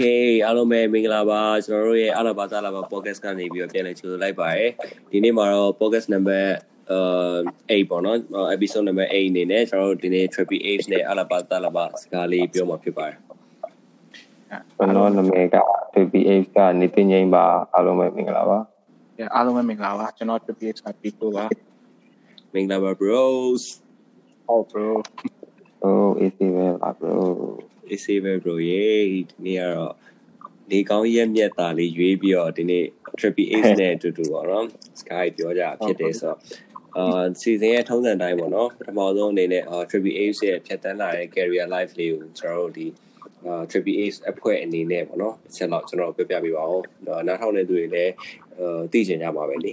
Okay အားလုံးပဲမင်္ဂလာပါကျွန်တော်တို့ရဲ့အလာဘာသာလာဘာ podcast ကနေပြီးတော့ပြန်လည်ကြိုဆိုလိုက်ပါရယ်ဒီနေ့မှာတော့ podcast number အဲ8ပေါ့နော် episode number 8အနေနဲ့ကျွန်တော်တို့ဒီနေ့ triple H နဲ့အလာဘာသာလာဘာစကားလေးပြောမှာဖြစ်ပါတယ်ကျွန်တော်နာမည်က triple H ကနေတင်ငိမ့်ပါအားလုံးပဲမင်္ဂလာပါအားလုံးပဲမင်္ဂလာပါကျွန်တော် triple H က people ပါမင်္ဂလာပါ bros oh bro oh easy ပဲပါ bro easy ပဲ bro ရေဒီနေ့ကတော့နေကောင်းရက်မြက်တာလေးရွေးပြီးတော့ဒီနေ့ triple H နဲ့အတူတူပေါ့နော် sky ပြောကြဖြစ်တယ်ဆိုတော့အာစီဇန်ရဲ့ထုံးစံတိုင်းပေါ့နော်ပထမဆုံးအနေနဲ့အာ triple H ရဲ့ဖြတ်တန်းလာတဲ့ career life လေးကိုကျွန်တော်တို့ဒီအာ triple H အဖွဲ့အနေနဲ့ပေါ့နော်တစ်ချက်တော့ကျွန်တော်ပြပြပေးပါဦးနားထောင်နေသူတွေလည်းအာသိချင်ကြပါပဲလေ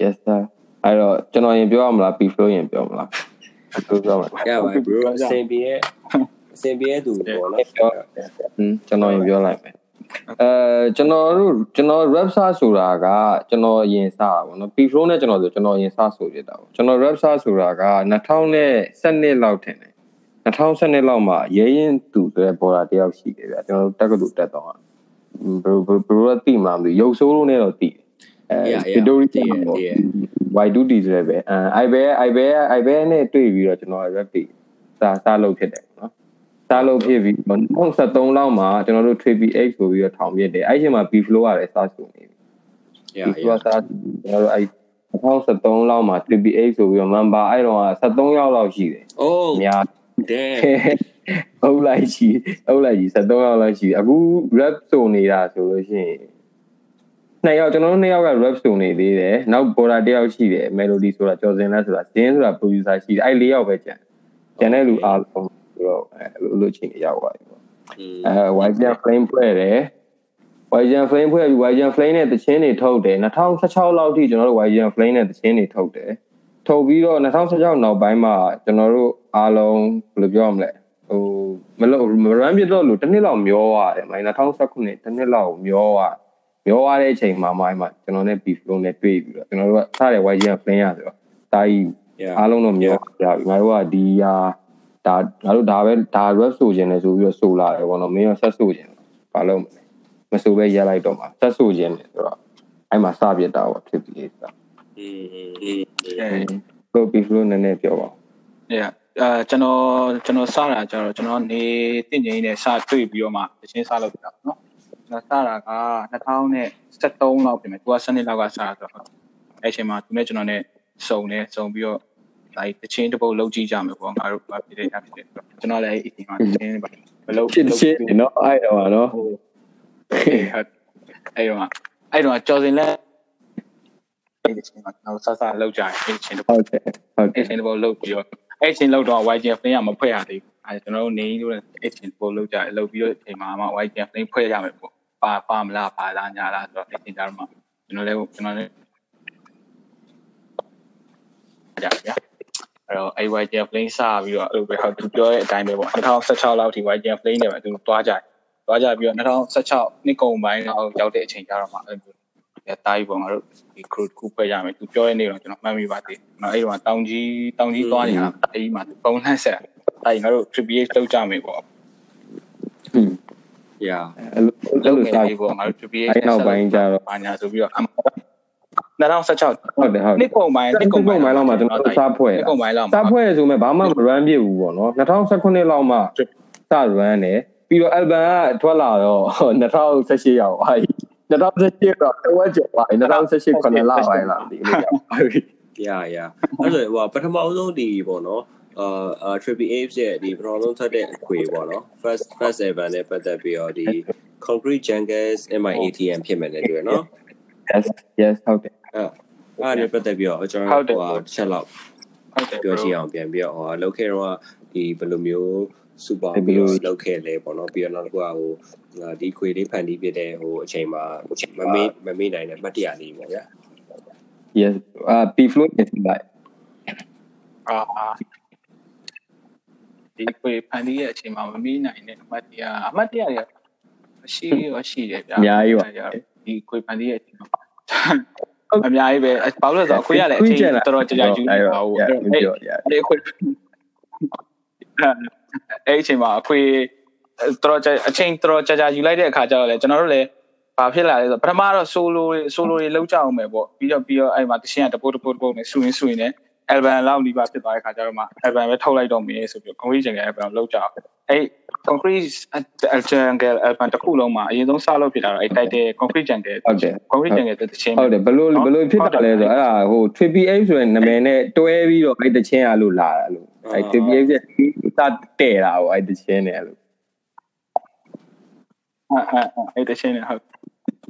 Yes sir အဲ့တော့ကျွန်တော်ရင်ပြောရမလား P flow ရင်ပြောမလားပြောပြောမှာရပါ bro စင်ပြေ ရဲ့စင်ပြေသူပေါ့နော်ဟင်းကျွန်တော်ရင်ပြောလိုက်မယ်အဲကျွန်တော်တို့ကျွန်တော် rap စဆိုတာကကျွန်တော်အရင်စတာပေါ့နော် P flow နဲ့ကျွန်တော်ဆိုကျွန်တော်အရင်စဆိုပြတာပေါ့ကျွန်တော် rap စဆိုတာက2012လောက်ထင်တယ်2012လောက်မှာရဲရင်သူဆိုတဲ့ဘော်ဒါတယောက်ရှိတယ်ဗျကျွန်တော်တို့တက်ကတူတက်တော့ဘယ်လိုဘယ်လိုတိမှမသိရုပ်ဆိုးလို့နဲ့တော့တိအဲဗီဒီယိုတည်တယ် Y2D ဆိုရဲပဲအဲ I ပဲ I ပဲ I ပဲနဲ့တွေ့ပြီးတော့ကျွန်တော် rap တွေစာစာလုပ်ဖြစ်တယ်နော် စာလုပ်ဖြစ်ပြီး2013လောက်မှာကျွန်တော်တို့ Triple X ဆိုပြီးတော့ထောင်ပြတယ်အဲ့ချိန်မှာ B flow ရတယ်စာဆိုနေပြီ Yeah yeah စာကျွန်တော်တို့အဲ့2013လောက်မှာ Triple X ဆိုပြီးတော့ member အဲ့တော့73ယောက်လောက်ရှိတယ် Oh အများ damn ဟုတ်လိုက်ရှိဟုတ်လိုက်ရှိ73ယောက်လောက်ရှိအခု rap ဆိုနေတာဆိုလို့ရှိရင်နှစ်ယောက်ကျွန်တော်တို့နှစ်ယောက်က rap ဆိုနေသေးတယ်နောက် border တယောက်ရှိတယ် melody ဆိုတာကျော်စင်လက်ဆိုတာဇင်းဆိုတာ producer ရှိတယ်အဲ့လေးယောက်ပဲကျန်ကျန်တဲ့လူအားလုံး ဆိုတော့အဲလိုချင်းရောက်သွားပြီပေါ့အဲ YGN flame ဖွဲ့တယ် YGN flame ဖွဲ့ပြီး YGN flame နဲ့တချင်းတွေထုတ်တယ်2016လောက်ထိကျွန်တော်တို့ YGN flame နဲ့တချင်းတွေထုတ်တယ်ထုတ်ပြီးတော့2016နောက်ပိုင်းမှာကျွန်တော်တို့အားလုံးဘယ်လိုပြောရမလဲဟိုမလို့မရမ်းပြတော့လို့တစ်နှစ်လောက်မျောရတယ်မိုင်း2019တစ်နှစ်လောက်မျောရမျောရတဲ့အချိန်မှာမိုင်းမှာကျွန်တော်နဲ့ beef flow နဲ့တွေ့ပြီးတော့ကျွန်တော်တို့ကစတဲ့ YGN flame ရဆိုတော့တာကြီးအားလုံးတော့မျောကြပြီငါတို့ကဒီဟာ ဒါငါတို့ဒါပဲဒါ rap ဆိုခြင်းလဲဆိုပြီးတော့ဆိုလာတယ်ဘောနော်မင်းရောဆက်ဆိုခြင်းဘာလို့မဆိုပဲရလိုက်တော့မှာဆက်ဆိုခြင်းလဲဆိုတော့အဲ့မှာစပြတာပေါ့ဖြစ်ပြီးတာအေးအေးအေးဘယ်ပြီးလို့နည်းနည်းပြောပါဦးအေးအဲကျွန်တော်ကျွန်တော်စတာကျတော့ကျွန်တော်နေတင့်ချင်းနဲ့စတွေ့ပြီးတော့မှတချင်းစလုပ်ပြတာပေါ့နော်ကျွန်တော်စတာက2013လောက်ပြင်မယ်သူက7နှစ်လောက်ကစတာဆိုတော့အဲ့ချိန်မှာသူနဲ့ကျွန်တော်နဲ့စုံတယ်စုံပြီးတော့ ဒါတချင်းတစ်ပုတ်လုံးကြည့်ကြမယ်ပေါ့ငါတို့ဘာဖြစ်နေတာဖြစ်တယ်ကျွန်တော်လည်းအဲ့ဒီမှာတချင်းပါဘလို့ဖြစ်ဖြစ်နော်အဲ့တော့နော်အဲ့တော့အဲ့တော့ကြော်စင်လက်အဲ့ဒီချင်းမှာကျွန်တော်ဆဆလောက်ကြရင်အဲ့ချင်းတစ်ပုတ်ဟုတ်တယ်ဟုတ်တယ်အဲ့ချင်းတစ်ပုတ်လောက်ပြီးတော့အဲ့ချင်းလောက်တော့ YGF ဖင်းကမဖွဲ့ရသေးဘူးအဲကျွန်တော်တို့နေလို့အဲ့ချင်းတစ်ပုတ်လောက်ကြလောက်ပြီးတော့အချိန်မှာမှ YGF ဖင်းဖွဲ့ရမယ်ပေါ့ပါပါမလားပါလားညာလားဆိုတော့အဲ့ချင်းကြတော့မှကျွန်တော်လည်းကျွန်တော်လည်းကြပါဗျာ အဲ့တော့အဲ့ YGN Flame စပြီးတော့အဲ့လိုပဲဟောသူပြောတဲ့အတိုင်းပဲပေါ့2016လောက်ထိ YGN Flame နဲ့ပဲသူတွားကြတယ်တွားကြပြီးတော့2016နှစ်ကုန်ပိုင်းတော့ရောက်တဲ့အချိန်ကျတော့မှအဲ့လိုအဲတားကြီးပေါ့ငါတို့ဒီ crew ခုဖွဲ့ရမယ်သူပြောတဲ့နေ့တော့ကျွန်တော်မှတ်မိပါသေးတယ်အဲ့တော့တောင်ကြီးတောင်ကြီးသွားနေတာအဲ့ဒီမှာပုံနှက်ဆက်အဲ့ငါတို့ tribute လုပ်ကြမယ်ပေါ့ဟွန်း yeah အဲ့လိုလုပ်စားပြီးပေါ့ငါတို့ tribute အဲ့နောက်ပိုင်းကျတော့ဘာညာဆိုပြီးတော့ 2016ဟုတ်တယ်ဟုတ်နှစ်ကုန်ပိုင်းနှစ်ကုန်ပိုင်းလောက်မှာကျွန်တော်စားဖွဲ့နှစ်ကုန်ပိုင်းလောက်စားဖွဲ့ဆိုမဲ့ဘာမှမ run ပြဘူးပေါ့နော်2019လောက်မှစ run တယ်ပြီးတော့ album ကထွက်လာတော့2018ရောက်ပါပြီ2018တော့တဝက်ကျော်ပါပြီ2018ခုနှစ်လပိုင်းလာဒီလိုရောက်ပါပြီ yeah yeah အဲ့ဆိုဟိုပထမဆုံးဒီပေါ့နော်အာ Triple Apes ရဲ့ဒီပထမဆုံးထွက်တဲ့အခွေပေါ့နော် first first ever နဲ့ပတ်သက်ပြီးတော့ဒီ concrete jungles MIATM ဖြစ်မယ်လေတွေ့နော် yes yes ဟုတ်တယ် အဲ့အဲ့ဒါပတ်သက်ပြီးတော့ကျွန်တော်ဟိုတစ်ချက်လောက်ဟုတ်တယ်ပြောချင်အောင်ပြန်ပြီးတော့ဟိုလောက်ခဲ့တော့ဒီဘယ်လိုမျိုးစူပါပြီးတော့လောက်ခဲ့လဲပေါ့နော်ပြီးတော့နောက်တစ်ခုကဟိုဒီခွေလေးဖန်တီးပြတဲ့ဟိုအချိန်မှာမမေးမမေးနိုင်တဲ့မှတ်တရလေးပေါ့ဗျာ yes အာ p flow is like အာဒီခွေဖန်တီးရဲ့အချိန်မှာမမေးနိုင်တဲ့အမှတ်တရအမှတ်တရတွေရှိရောရှိတယ်ဗျာအများကြီးပါဒီခွေဖန်တီးရဲ့အချိန်မှာ အများကြီးပဲဘာလို့လဲဆိုတော့ခွေရလည်းအချိန်တော်တော်ကြာကြာယူနေတာဟုတ်အဲ့ခွေအဲ့အချိန်မှာအခွေတော်တော်အချိန်တော်တော်ကြာကြာယူလိုက်တဲ့အခါကျတော့လေကျွန်တော်တို့လည်းဘာဖြစ်လာလဲဆိုတော့ပထမတော့ solo တွေ solo တွေလောက်ကြအောင်ပဲပေါ့ပြီးတော့ပြီးတော့အဲ့မှာတချင်းကတပုတ်တပုတ်တပုတ်နဲ့ဆူရင်းဆူရင်းနဲ့ album လောက်ဒီပါဖြစ်သွားတဲ့ခါကျတော့မှ album ပဲထုတ်လိုက်တော့မယ်ဆိုပြီး concrete jungle album လောက်ကြအောင်အဲ့ concrete jungle album တစ်ခုလုံးမှာအရင်ဆုံးစလုပ်ဖြစ်တာတော့အဲ့ title concrete jungle ဟုတ်တယ် concrete jungle တဲ့တချင်းဟုတ်တယ်ဘလို့ဘလို့ဖြစ်တာလဲဆိုတော့အဲ့ဒါဟို Triple H ဆိုတဲ့နာမည်နဲ့တွဲပြီးတော့အဲ့တချင်းအားလို့လာတာလို့အဲ့ Triple H ရဲ့စတဲ့တာဟိုအဲ့တချင်းနဲ့လို့အဲ့အဲ့အဲ့တချင်းနဲ့ဟုတ်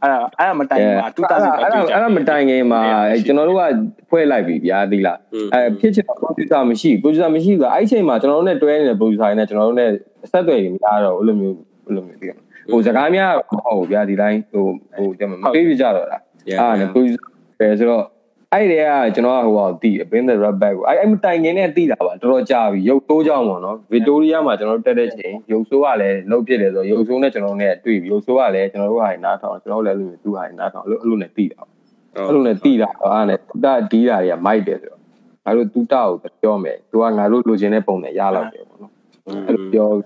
အဲ့ဒါအဲ့ဒါမတိုင်ပါ2000အဲ့ဒါအဲ့ဒါမတိုင်ခင်မှာကျွန်တော်တို့ကဖွဲ့လိုက်ပြီဗျာဒီလားအဲဖြစ်ချင်တော့ producer မရှိ producer မရှိကအဲ့ချိန်မှာကျွန်တော်တို့နဲ့တွဲနေတဲ့ producer တွေနဲ့ကျွန်တော်တို့နဲ့ဆက်သွယ်ရမရတော့အဲ့လိုမျိုးအဲ့လိုမျိုးဒီဟိုစကားများမဟုတ်ဘူးဗျာဒီတိုင်းဟိုဟိုကျွန်တော်မပြေးပြကြတော့လားအဲ့ဒါနဲ့ producer ပဲဆိုတော့ အဲ့ဒီကကျွန်တော်ကဟိုဟာတီး Bin the Rap Back ကိုအဲ့အဲ့မတိုင်ခင်နဲ့တီးတာပါတော်တော်ကြာပြီရုပ်တိုးကြောင်းပေါ့နော်ဗီတိုးရီးယားမှာကျွန်တော်တို့တက်တဲ့ချိန်ရုပ်ဆိုးကလည်းလုတ်ဖြစ်တယ်ဆိုတော့ရုပ်ဆိုးနဲ့ကျွန်တော်နဲ့တွေ့ပြီရုပ်ဆိုးကလည်းကျွန်တော်တို့ဟာနားထောင်ကျွန်တော်လည်းအဲ့လိုမျိုးသူ့ဟာနားထောင်အဲ့လိုအဲ့လိုနဲ့တီးတာအဲ့လိုနဲ့တီးတာအားနဲ့တူတာဒီးတာတွေကမိုက်တယ်ဆိုတော့ငါတို့တူတာကိုပြောမယ်သူကငါတို့လိုချင်တဲ့ပုံနဲ့ရလောက်တယ်ပေါ့နော်အဲ့လိုပြောဟုတ်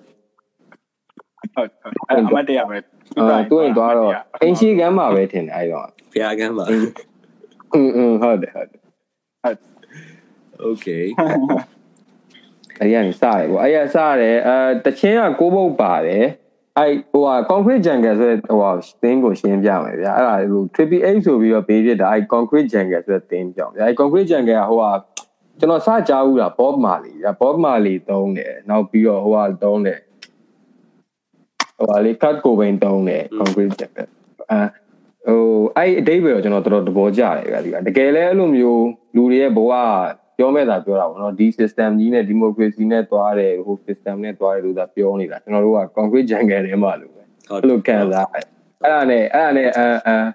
ဟုတ်အဲ့အမတ်တရပဲအာသူရင်သွားတော့အင်းရှိကမ်းမှာပဲထင်တယ်အဲ့တော့ဖျားကမ်းပါ อืมอืมဟုတ်တယ်ဟုတ်တယ် Okay အဲ့ဒီကနေစတယ်ပေါ့အဲ့ရစတယ်အဲတချင်းကကိုးပုတ်ပါတယ်အဲ့ဟိုဟာ concrete jungle ဆိုတဲ့ဟိုဟာသင်းကိုရှင်းပြမယ်ဗျာအဲ့ဒါဟို triple h ဆိုပြီးတော့ပေးဖြစ်တာအဲ့ concrete jungle ဆိုတဲ့သင်းကြောင့်ဗျာအဲ့ concrete jungle ကဟိုဟာကျွန်တော်စကြားဦးတာ bob marley ဗျာ bob marley သုံးတယ်နောက်ပြီးတော့ဟိုဟာသုံးတယ်ဟိုဟာလေ cut cobain သုံးတယ် concrete jungle အဲ ဟိုအဲ့အတိတ်ပဲတော့ကျွန်တော်တော်တော်သဘောကျတယ်ဗျာဒီကတကယ်လဲအဲ့လိုမျိုးလူတွေရဲ့ဘဝပြောမဲ့တာပြောတာပေါ့နော်ဒီ system ကြီးနဲ့ democracy နဲ့သွားတယ်ဟို system နဲ့သွားတယ်လို့သာပြောနေတာကျွန်တော်တို့က concrete jungle ထဲမှာလို့ပဲဟုတ်အဲ့လိုခံစားအဲ့ဒါနဲ့အဲ့ဒါနဲ့အမ်အမ်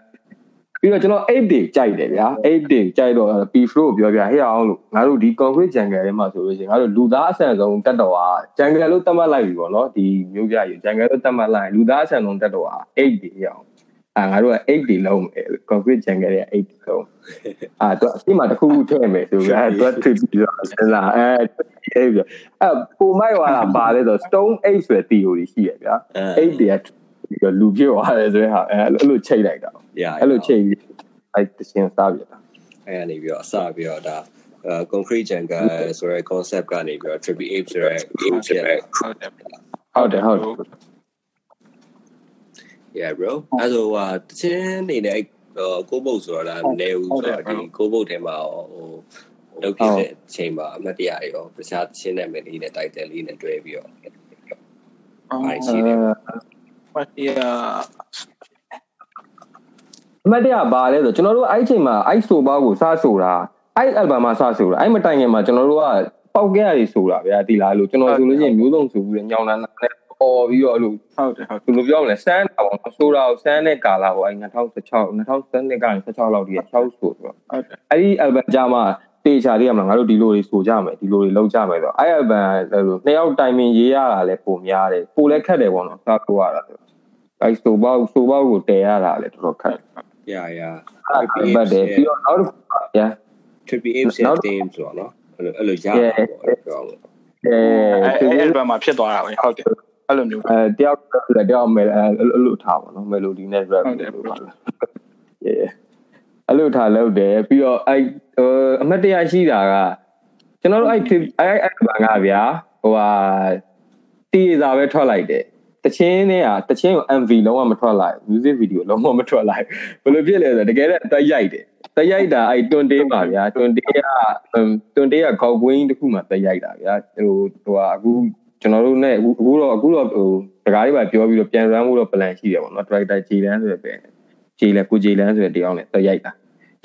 ပြီးတော့ကျွန်တော်8 day ကြိုက်တယ်ဗျာ8 day ကြိုက်တော့ P flow ပြောပြဟဲ့အောင်လို့ငါတို့ဒီ concrete jungle ထဲမှာဆိုလို့ရှိရင်ငါတို့လူသားအဆန်ဆုံးတက်တော်ဟာ jungle လို့သတ်မှတ်လိုက်ပြီပေါ့နော်ဒီမျိုးပြရေ jungle လို့သတ်မှတ်လိုက်လူသားအဆန်ဆုံးတက်တော်ဟာ8 day ရအောင် အာငါတို့က8 day လုံးမယ် concrete jungle ရဲ့8 day လုံးအာသူအစီမှာတစ်ခုခုထည့်မယ်ဆိုပြီးအဲသူ trip ပြီးတော့စဉ်းစားအဲအဲ့ပြအဲပုံမိုက်သွားတာပါလေဆို stone 8ဆိုတဲ့ theory ရှိရဗျာအဲ့8 day ပြီးတော့လူဖြစ်သွားတယ်ဆိုတဲ့ဟာအဲအဲ့လိုချိန်လိုက်တာရအဲ့လိုချိန်ပြီးအဲ့တခြင်းစားပြတာအဲ့ကနေပြီးတော့အစပြီးတော့ဒါအဲ concrete jungle ဆိုတဲ့ concept ကနေပြီးတော့ triple ape ဆိုတဲ့ ape ဖြစ်လာဟုတ်တယ်ဟုတ်တယ်ဟုတ်တယ် yeah bro အဲ့ဆိုဟာတချင်းနေနဲ့ကိုဘုတ်ဆိုတော့လားနေဦးဆိုတော့ဒီကိုဘုတ်ထဲမှာဟိုလုပ်ဖြစ်တဲ့အချိန်မှာအမတ်တရားရောတခြားတချင်းနဲ့မယ်လေးနဲ့တိုက်တယ်လေးနဲ့တွဲပြီးတော့အားရှိတယ်မတရားအမှတ်တရပါလဲဆိုကျွန်တော်တို့အဲ့ချိန်မှာအဲ့ဆိုပါကိုစဆိုတာအဲ့ album မှာစဆိုတာအဲ့မတိုင်ခင်မှာကျွန်တော်တို့ကပေါက်ကြရည်ဆိုတာဗျာဒီလားလို့ကျွန်တော်ဆိုလို့ချင်းမျိုးစုံဆိုပြီးညောင်းတာနဲ့ အော်ပြီးတော့အဲ့လိုဟုတ်တယ်ဟုတ်ဘယ်လိုပြောမလဲစမ်းတာပေါ့ဆိုတာကိုစမ်းတဲ့ကာလာပေါ့အဲ့2016 2016ကနေ16လောက်တည်း6ဆိုဆိုတော့ဟုတ်တယ်အဲ့ဒီ album ကြမှာတေချာလေးရမလားငါတို့ဒီလိုတွေဆိုကြမယ်ဒီလိုတွေလောက်ကြမယ်ဆိုတော့အဲ့ album အဲ့လိုနှစ်ယောက်တိုင်ပင်ရေးရတာလည်းပုံများတယ်ပိုလည်းခက်တယ်ပေါ့နော်စဆိုရတာဆိုအဲ့ဆိုပေါဆိုပေါကိုတည်ရတာလည်းတော်တော်ခက်ရရအဲ့ဘတ်တယ်ပြီးတော့နောက်တစ်ခုက yeah triple ape ရဲ့ theme ဆိုတော့နော်အဲ့လိုအဲ့လိုရတာပေါ့ပြောင်းလို့အဲအဲအဲ့ album မှာဖြစ်သွားတာပဲဟုတ်တယ် အဲ့လိုမျိုးအဲတယောက်တယောက်မယ်အဲ့လိုထားပါနော် melody နဲ့ rap ဟုတ်တယ်လို့ပါ yeah အဲ့လိုထားလုပ်တယ်ပြီးတော့အဲ့အမတ်တရားရှိတာကကျွန်တော်တို့အဲ့အဲ့အဲ့ဘာငါဗျာဟိုဟာတီးစာပဲထွက်လိုက်တယ်တချင်းနဲ့ကတချင်းကို MV လုံးဝမထွက်လိုက် music video လုံးဝမထွက်လိုက်ဘယ်လိုဖြစ်လဲဆိုတော့တကယ်တော့တက်ရိုက်တယ်တက်ရိုက်တာအဲ့တွန်တေးပါဗျာတွန်တေးကတွန်တေးကခေါက်ကွင်းတစ်ခုမှတက်ရိုက်တာဗျာဟိုဟိုဟာအခု ကျွန်တော်တို့ ਨੇ အခုတော့အခုတော့ဟိုစကားလေးပါပြောပြီးတော့ပြန် run ဖို့တော့ plan ရှိတယ်ပေါ့နော် director ဂျေလန်ဆိုတဲ့ပဲဂျေလန်ကိုဂျေလန်ဆိုတဲ့တယောက်နဲ့တက်ရိုက်တာ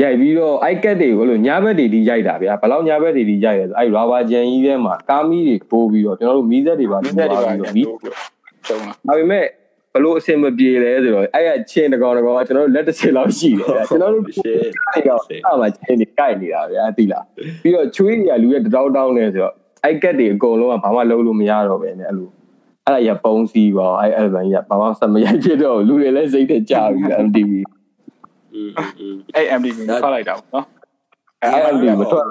ရိုက်ပြီးတော့ iCat တွေကိုအဲ့လိုညာဘက်တွေဒီရိုက်တာဗျာဘယ်လောက်ညာဘက်တွေဒီရိုက်ရဲဆိုအဲ့ rubber ဂျန်ကြီးထဲမှာကားမီးတွေပိုးပြီးတော့ကျွန်တော်တို့မီးစက်တွေပါမပြီးင်းသက်တွေပါတော့တော့မီးကျုံလာဒါပေမဲ့ဘလို့အဆင်မပြေလဲဆိုတော့အဲ့ရချင်းတကောင်တကောင်ကကျွန်တော်တို့လက်တစ်စင်လောက်ရှိတယ်ဗျာကျွန်တော်တို့ shit အဲ့တော့အဲ့မှာချင်းတွေကိုက်နေတာဗျာသိလားပြီးတော့ချွေးတွေကလူရဲ့တတောင်းတောင်းနေဆိုတော့ အဲ့ကက်တွေအကုန်လုံးကဘာမှလုပ်လို့မရတော့ပဲねအဲ့လိုအဲ့ဒါရပုံးစီပါအဲ့အဲ့ဗန်ကြီးကဘာမှစမရိုက်ဖြစ်တော့လူတွေလည်းစိတ်သက်ကြပြီ MTV อืมอืม အဲ့ MD ကိုထွက်လိုက်တာပေါ့နော် အဲ့ MTV မထွက်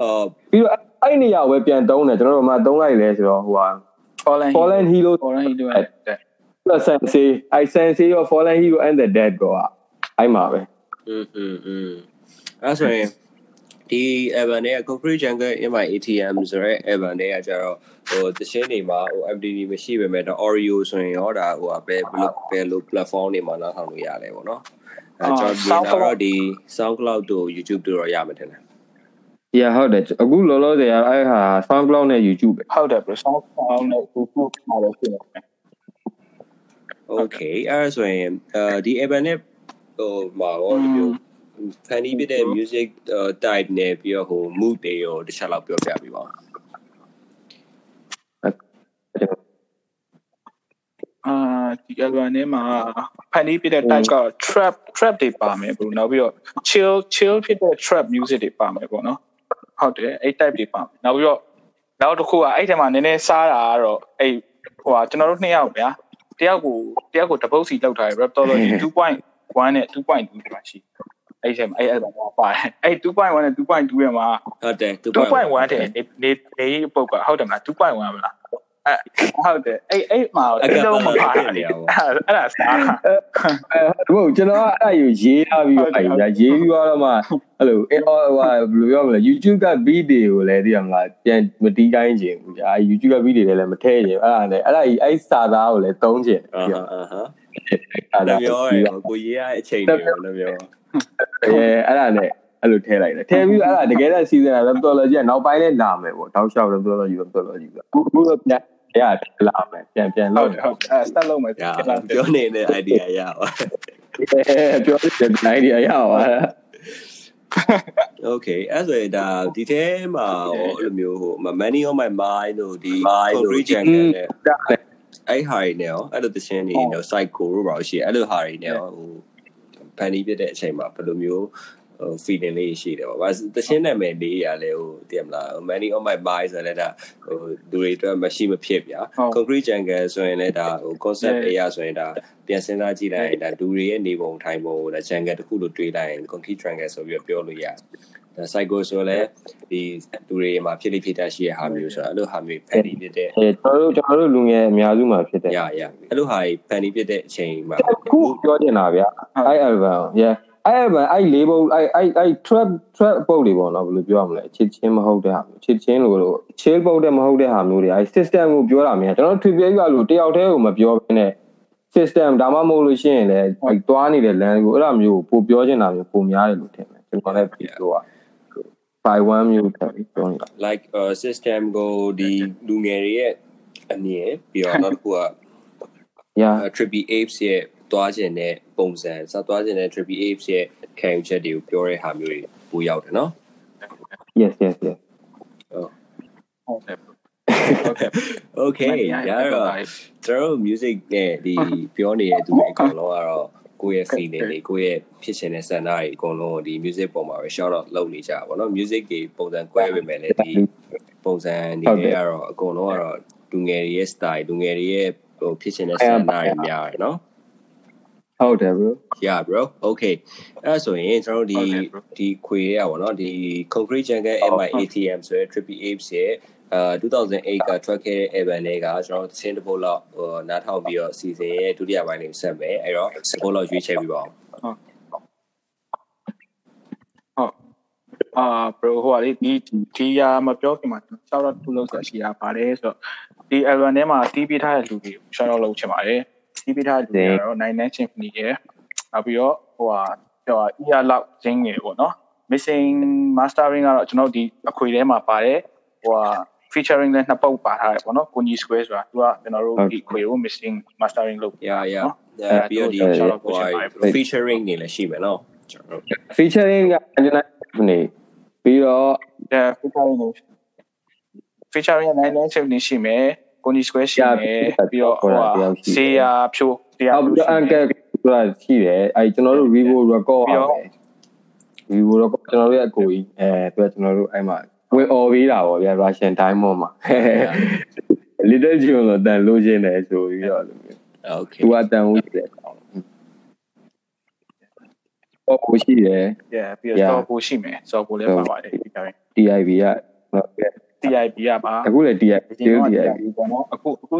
အော် ပြီးတော့အဲ့နေရာကိုပဲပြန်တုံးတယ်ကျွန်တော်တို့မှတုံးလိုက်လဲဆိုတော့ဟိုဟာ Fallen Fallen Hero Fallen Hero တဲ့ Sensei အဲ Sensei ရော Fallen Hero and the Dead ကောအဲ့မှာပဲ อืมอืมอืมအဲ့ဆိုရင် ဒီ Evan နဲ့ Concrete Jungle in my ATM ဆိုရဲ Evan နဲ့ကကြတော့ဟိုတရှင်းနေမှာဟို MDB မရှိပေမဲ့တော့ Oreo ဆိုရင်ရောဒါဟိုဘယ်ဘယ်လိုဘယ်လို platform တွေမှာနားထောင်လို့ရလဲပေါ့နော်အဲကျွန်တော်ဒီတော့ဒီ SoundCloud တို့ YouTube တို့တော့ရမှာတယ်လား Yeah ဟုတ်တယ်အခုလောလောဆယ်အဲ့ဟာ SoundCloud နဲ့ YouTube ပဲဟုတ်တယ် bro sound sound နဲ့ YouTube မှာလည်းဖြစ်နေတယ် Okay အဲ့ဆိုရင်အဲဒီ Evan နဲ့ဟိုမှာရောဒီမျိုး funny ဖြစ်တဲ့ music type နဲ့ပြီးတော့ဟို mood တွေရောတစ်ချက်လောက်ပြောပြပေးပါဦးအာဒီ album ထဲမှာဖန်တီးပြတဲ့ type က trap trap တွေပါမယ် bro နောက်ပြီးတော့ chill chill ဖြစ်တဲ့ trap music တွေပါမယ်ပေါ့နော်ဟုတ်တယ်အဲ့ type တွေပါမယ်နောက်ပြီးတော့နောက်တစ်ခုကအဲ့ထဲမှာနည်းနည်းစားတာကတော့အဲ့ဟိုဟာကျွန်တော်တို့နှစ်ယောက်ဗျာတယောက်ကိုတယောက်ကိုတပုတ်စီလောက်ထားတယ် raptology 2.1နဲ့2.2ဆိုတာရှိ အဲ့ထဲမှာအဲ့ album ကပါတယ်အဲ့2.1နဲ့2.2ရဲ့မှာဟုတ်တယ်2.1တဲ့နေနေနေပုတ်ကဟုတ်တယ်မလား2.1မလားအဲဟုတ်တယ်အဲ့အဲ့မှာတိလုံးမပါဘူးအဲ့ဒါစားအဲဟုတ်ကျွန်တော်ကအဲ့ယူရေးထားပြီးတော့အဲ့ယူရေးပြီးတော့မှအဲ့လိုအဲ့ဟိုဘယ်လိုပြောမလဲ YouTube က beat တွေကိုလည်းသိရမလားပြန်မတီးတိုင်းချင်ဘူးကြာ YouTube က beat တွေလည်းမထည့်ချင်အဲ့ဒါနဲ့အဲ့ဒါကြီးအဲ့စာသားကိုလည်းသုံးချင်အာပြီးဟာတော့အာဟာအဲ့လဒါပြောရယ်ကိုရေးရအချိန်တွေရောလည်းပြော အဲအဲ့ဒါနဲ့အဲ့လိုထည့်လိုက်တယ်ထည့်ပြီးအဲ့ဒါတကယ်တော့ season က methodology ကနောက်ပိုင်းလည်းလာမယ်ပေါ့တောက်လျှောက် methodology methodology ပဲခုခုတော့ပြန်ရလာမယ်ပြန်ပြန်ဟုလောက်တ်တယ်ဟုတ်အဲ start လုပ်မယ်ရပြောနေတဲ့ idea ရပါအဲပြောတဲ့ idea ရပါလား Okay အဲ့ဆိုရင်ဒါဒီထဲမှာဟိုအဲ့လိုမျိုးဟို money on my mind တို့ဒီ concrete jungle နဲ့အဲ့ဟာတွေနဲ့ရောအဲ့လိုသရှင်နေတော့ psycho တို့ပါရှိအဲ့လိုဟာတွေနဲ့ရောဟို funny ဖြစ်တဲ့အချိန်မှာဘယ်လိုမျိုးဟို feeling လေးရှိတယ်ပေါ့။ဘာသရှင်နာမည်လေးရလဲဟိုတည်မလား money on my mind ဆိုလည်းဒါဟိုလူတွေအတွက်မရှိမဖြစ်ဗျာ concrete jungle ဆိုရင်လည်းဒါဟို concept အရာဆိုရင်ဒါပြန်စဉ်းစားကြည့်လိုက်ရင်ဒါလူတွေရဲ့နေပုံထိုင်ပုံဒါ jungle တစ်ခုလို့တွေးလိုက်ရင် concrete jungle ဆိုပြီးပြောလို့ရတယ်။ဒါ psycho ဆိုလည်းဒီလူတွေမှာဖြစ်လိဖြစ်တတ်ရှိတဲ့ဟာမျိုးဆိုတော့အဲ့လိုဟာမျိုး funny ဖြစ်တဲ့အဲကျွန်တော်တို့ကျွန်တော်တို့လူငယ်အများစုမှာဖြစ်တယ်ရရအဲ့လိုဟာကြီး funny ဖြစ်တဲ့အချိန်မှာခုပြောချင်တာဗျအဲ့ album yeah အဲ့ album အဲ့လေးပုံအဲ့အဲ့အဲ့ trap trap ပုတ်တွေပေါ့နော်ဘယ်လိုပြောရမလဲချစ်ချင်းမဟုတ်တဲ့ဟာမျိုးချစ်ချင်းလို့လို့ chill ပုတ်တဲ့မဟုတ်တဲ့ဟာမျိုးတွေအဲ့ system ကိုပြောတာများကျွန်တော် trivia ကြီးကလို့တယောက်တည်းကိုမပြောဘဲနဲ့ system ဒါမှမဟုတ်လို့ရှိရင်လည်းအဲ့တွားနေတဲ့ land ကိုအဲ့လိုမျိုးပို့ပြောချင်တာမျိုးပုံများတယ်လို့ထင်တယ်ကျွန်တော်လည်းပြောတာ by one မျိုးထပ်ပြီးပြောနေတာ like uh, system ကိုဒီလူငယ်တွေရဲ့အမြင်ပြီးတော့နောက်တစ်ခုက yeah uh, triple apes ရဲ့တွားခြင်းတဲ့ပုံစံစတွားခြင်းတဲ့ triple apes ရဲ့ခံယူချက်တွေကိုပြောတဲ့ဟာမျိုးတွေပိုရောက်တယ်နော် yes yes yes ဟုတ်တယ် okay ရတော့ကျွန်တော် music နဲ့ဒီပြောနေတဲ့သူတွေအကုန်လုံးကတော့ ကိုယ့်ရဲ့ feeling တွေကိုယ့်ရဲ့ဖြစ်ရှင်တဲ့ဆန္ဒတွေအကုန်လုံးကိုဒီ music ပုံမှာပဲ shout out လုပ်နေကြပါတော့ music တွေပုံစံကွဲပေမဲ့လည်းဒီပုံစံတွေကတော့အကုန်လုံးကတော့လူငယ်တွေရဲ့ style လူငယ်တွေရဲ့ဟိုဖြစ်ရှင်တဲ့ဆန္ဒတွေများတယ်နော်ဟုတ်တယ် bro yeah bro okay အဲ့ဆိုရင်ကျွန်တော်တို့ဒီဒီခွေရပါတော့ဒီ concrete jungle mi atm ဆိုရယ် triple apes ရဲ့ အာ2008ကထွက်ခဲ့တဲ့ event တွေကကျွန်တော်သင်းတစ်ပုတ်လောက်ဟိုနားထောင်ပြီးတော့ season ရဲ့ဒုတိယပိုင်းလေးဆက်မယ်အဲ့တော့တစ်ပုတ်လောက်ရွေးချယ်ပြီးပါအောင်ဟုတ်အာ bro ဟိုကလေဒီဒီယာမပြောခင်မှာကျွန်တော် shout out လုပ်လို့ဆက်ရှိတာပါတယ်ဆိုတော့ဒီ album ထဲမှာတီးပြထားတဲ့လူတွေကို shout out လုပ်ချင်ပါတယ်တီးပြထားတဲ့လူတွေကတော့ Nine Nine Symphony ရဲ့နောက်ပြီးတော့ဟိုဟာဟိုဟာ ear lock ဂျင်းငယ်ပေါ့နော် missing mastering ကတော့ကျွန်တော်ဒီအခွေထဲမှာပါတယ်ဟိုဟာ featuring လည်းနှစ်ပုတ်ပါထားတယ်ပေါ့နော်ကိုကြီး square ဆိုတာသူကကျွန်တော်တို့ဒီခွေကို missing mastering လုပ် yeah yeah ပြီးတော့ဒီ featuring နေလည်းရှိမယ်နော်ကျွန်တော် featuring က Angelina နေပြီးတော့ the featuring ကို featuring နဲ့9 7နေရှိမယ်ကိုကြီး square ရှိမယ်ပြီးတော့ဟိုဟာဆေးရဖြိုးတရားအော်ဖြိုးပြီးတော့ uncle ဆိုတာရှိတယ်အဲကျွန်တော်တို့ Vivo record အောင်တယ် Vivo record ကျွန်တော်တို့ရဲ့အကိုကြီးအဲသူကကျွန်တော်တို့အဲ့မှာ ဝင် or ပေးတာပေါ့ဗျာ Russian diamond မှာ little June လို့တန်လို့ချင်းတယ်ဆိုပြီးတော့လို့မျိုး okay သူကတန်ဦးတယ်ပေါ့ကိုရှိတယ် yeah ပြီးတော့ soft ပိုရှိမယ် soft ပိုလည်းပါပါတယ် featuring TIV က TIP ကပါအခုလည်း TI ဒီ still တော့ TI TIP ပေါ့နော်အခုအခု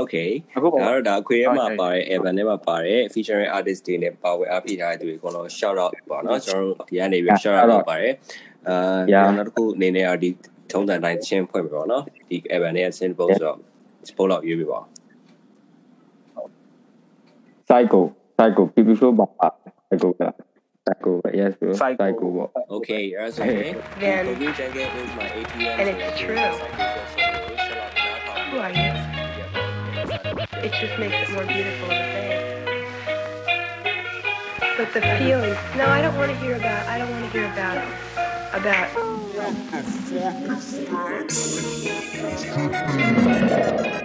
Okay အခုပေါ့ ဒါတော့ဒါခွေးထဲမှာပါတဲ့ Evan ထဲမှာပါတဲ့ featuring artist တွေနဲ့ပါဝင်အားပြထားတဲ့သူတွေအကုန်လုံး shout out ပါနော်ကျွန်တော်တို့ဒီကနေပြီး shout out လုပ်ပါတယ်အာနောက်တစ်ခုအနေနဲ့ဒီထုံးစံတိုင်းချင်းဖွင့်ပြပါတော့နော်ဒီ Evan ရဲ့ synth box ဆိုတော့ spot လောက်ရွေးပြပါ psycho psycho people show ပါ psycho က psycho ပဲ yes bro Psycho psycho ပေါ့ Okay အဲ့ဒါဆိုရင် Then- Kobe Jungle is my ATM And it's true. Who are you? It just makes it more beautiful. But the feeling. No, I don't want to hear about. I don't want to hear about about.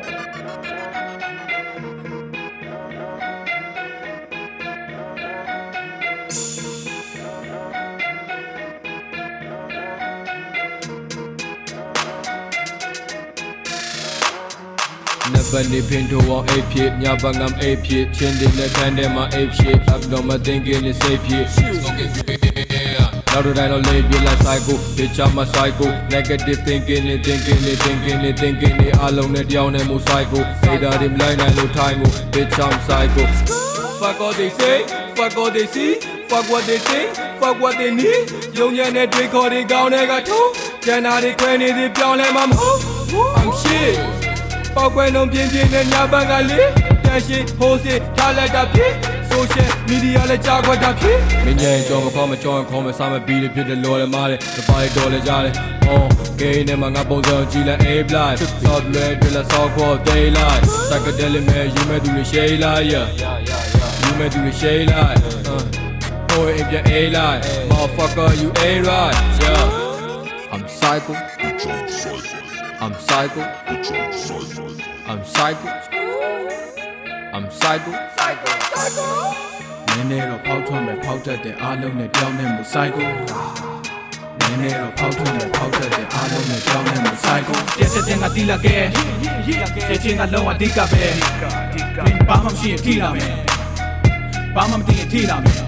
။ နဘနေပင်တော့အောင်အိပ်ဖြစ်ညဘငမ်အိပ်ဖြစ်ချင်းတဲ့လက်ခံထဲမှာအိပ်ဖြစ် up တော့မသိငင်းနေစိတ်ဖြစ် Okay နောက်တော့တိုင်းတော့လေးပြလိုက် psycho bitch I'm a psycho negative thinking နဲ့ thinking နဲ့ thinking နဲ့ thinking နဲ့အလုံးနဲ့တယောက်နဲ့မို့ psycho စေတာတွေမလိုက်နိုင်လို့ထိုင်မှု bitch I'm psycho fuck all they say fuck all they see fuck what they think fuck what they need ယုံညံ့တဲ့တွေခေါ်တွေကောင်းတဲ့ကထုံးကျန်တာတွေခွဲနေသည်ပြောင်းလဲမှာမဟုတ် I'm shit ပေါက်ကွဲလုံးပြင်းပြင်းနဲ့ညာဘက်ကလေးတန်ရှိဟိုးစစ်ထားလိုက်တာဖြစ် social media လည်းကြာခွက်တာဖြစ်မင်းရဲ့ကြောမခေါ်မကြောခေါ်မစားမပြီးတဲ့ဖြစ်တဲ့လော်လည်းမားတယ်မပါတဲ့တော်လည်းကြားတယ် on gay နဲ့မှာငါပုံစံကြည့်လိုက် a blind soft လဲတွေ့လာ soft core day light psychedelic မဲ့ယူမဲ့သူတွေ shade light yeah ယူမဲ့သူတွေ shade light boy if you a light motherfucker you a right yeah I'm psycho I'm psycho I'm psycho I'm psycho psycho psycho နည်းနည်းတော့ဖောက်ထွက်မယ်ဖောက်တတ်တဲ့အားလုံးနဲ့ကြောင်းနေမှု psycho နည်းနည်းတော့ဖောက်ထွက်မယ်ဖောက်တတ်တဲ့အားလုံးနဲ့ကြောင်းနေမှု psycho ပြည့်စက်တဲ့ငါတီးလာခဲ့ချက်ချင်းကလုံးဝအဓိကပဲမင်းဘာမှမရှိရင်ထိလာမယ်ဘာမှမသိရင်ထိလာမယ်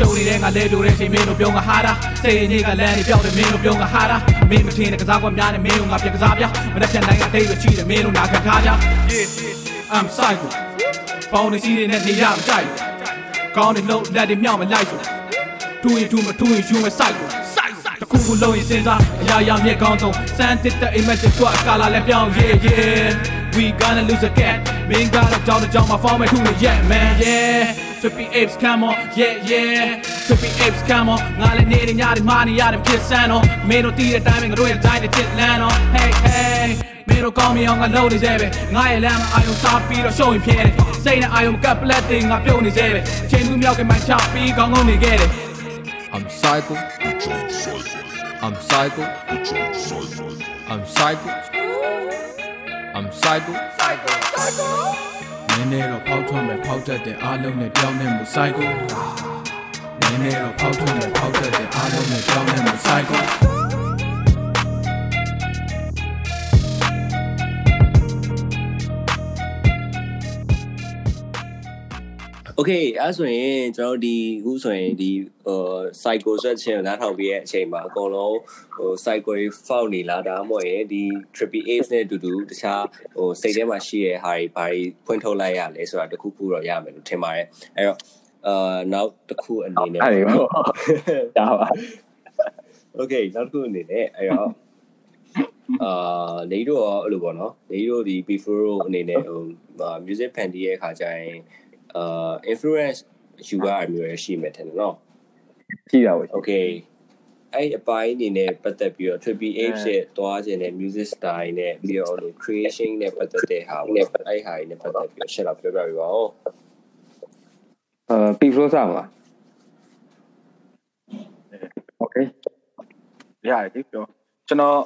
ရှုံနေတဲ့ငါလဲလို့တဲ့ချိန်မင်းတို့ပြောငါဟာတာစိတ်နေကလမ်းနေပြောက်တယ်မင်းတို့ပြောငါဟာတာမင်းမထင်တဲ့ကစားကွက်များနဲ့မင်းတို့ငါပြကစားပြမနေ့ပြန်တိုင်းအတိတ်ပဲရှိတယ်မင်းတို့နာခံထားကြ I'm psycho ပေါင်းနေစီးနေတဲ့နေရမကြိုက်ကောင်းတဲ့လို့လက်တွေမြောက်မလိုက်ဆိုထူရင်ထူမထူရင်ယူမဆိုင်ကိုဆိုင်ဆိုင်တခုခုလုံးရင်စဉ်းစားအရာရာမြက်ကောင်းဆုံးစမ်းတစ်တဲ့အိမ်မက်တွေကအကာလာလည်းပြောင်း yeah yeah we gonna lose again မင်းကတော့ကြောင်းတဲ့ကြောင်းမှာ form ထူနေ yeah man yeah Trippy apes come on yeah yeah Trippy apes come on ငါလည်းနေနေညတွေမာနေရတယ်ဖြစ်စမ်းတော့မင်းတို့တီးတဲ့တိုင်းငါတို့ရဲ့တိုင်းနဲ့တစ်လန်းတော့ hey hey မင်းတို့ကောင်းမြင်အောင်ငါလုပ်နေစေပဲငါရဲ့လမ်းမှာအာယုံစားပြီးတော့ရှုံးရင်ဖြဲတယ်စိတ်နဲ့အာယုံကပ်ပလက်တင်ငါပြုတ်နေစေပဲချိန်သူမြောက်ကမှချပြီးကောင်းကောင်းနေခဲ့တယ် I'm psycho I'm psycho I'm psycho I'm psycho psycho psycho နည်းနည်းတော့ဖောက်ထွက်မယ်ဖောက်တတ်တဲ့အားလုံးနဲ့ကြောင်းနေမှု psycho နည်းနည်းတော့ဖောက်ထွက်မယ်ဖောက်တတ်တဲ့အားလုံးနဲ့ကြောင်းနေမှု psycho Okay အဲ့ဆိုရင်ကျွန်တော်တို့ဒီအခုဆိုရင်ဒီဟို cycle ဆွဲခြင်းကိုနားထောင်ပြီးရဲ့အချိန်မှာအကုန်လုံးဟို cycle တွေ fault နေလားဒါမှမဟုတ်ရင်ဒီ triple ace နဲ့အတူတူတခြားဟိုစိတ်ထဲမှာရှိရဲ့ဟာတွေဘာတွေဖွင့်ထုတ်လိုက်ရလဲဆိုတာတခုခုတော့ရမယ်လို့ထင်ပါတယ်အဲ့တော့အာနောက်တစ်ခုအနေနဲ့အဲ့ဒီပေါ့ဒါပါ Okay နောက်တစ်ခုအနေနဲ့အဲ့တော့အာနေတို့ရောအဲ့လိုပေါ့နော်နေတို့ဒီ before အနေနဲ့ဟို music fan တီးရဲ့အခါကျရင် အာ influence ယူရအမျိုးရရှိမယ်ထင်တယ်နော်ကြည့်တာပေါ့ Okay အဲ့အပိုင်းအနေနဲ့ပတ်သက်ပြီးတော့ Triple H ရဲ့တွားခြင်းနဲ့ music style နဲ့ပြီးတော့လို့ creation နဲ့ပတ်သက်တဲ့ဟာပေါ့အဲ့ဟာတွေနဲ့ပတ်သက်ပြီးတော့ရှင်းတော့ပြောပြပြပါဦးအာ P flow စမှာ Okay ရတယ်ဒီပြောကျွန်တော်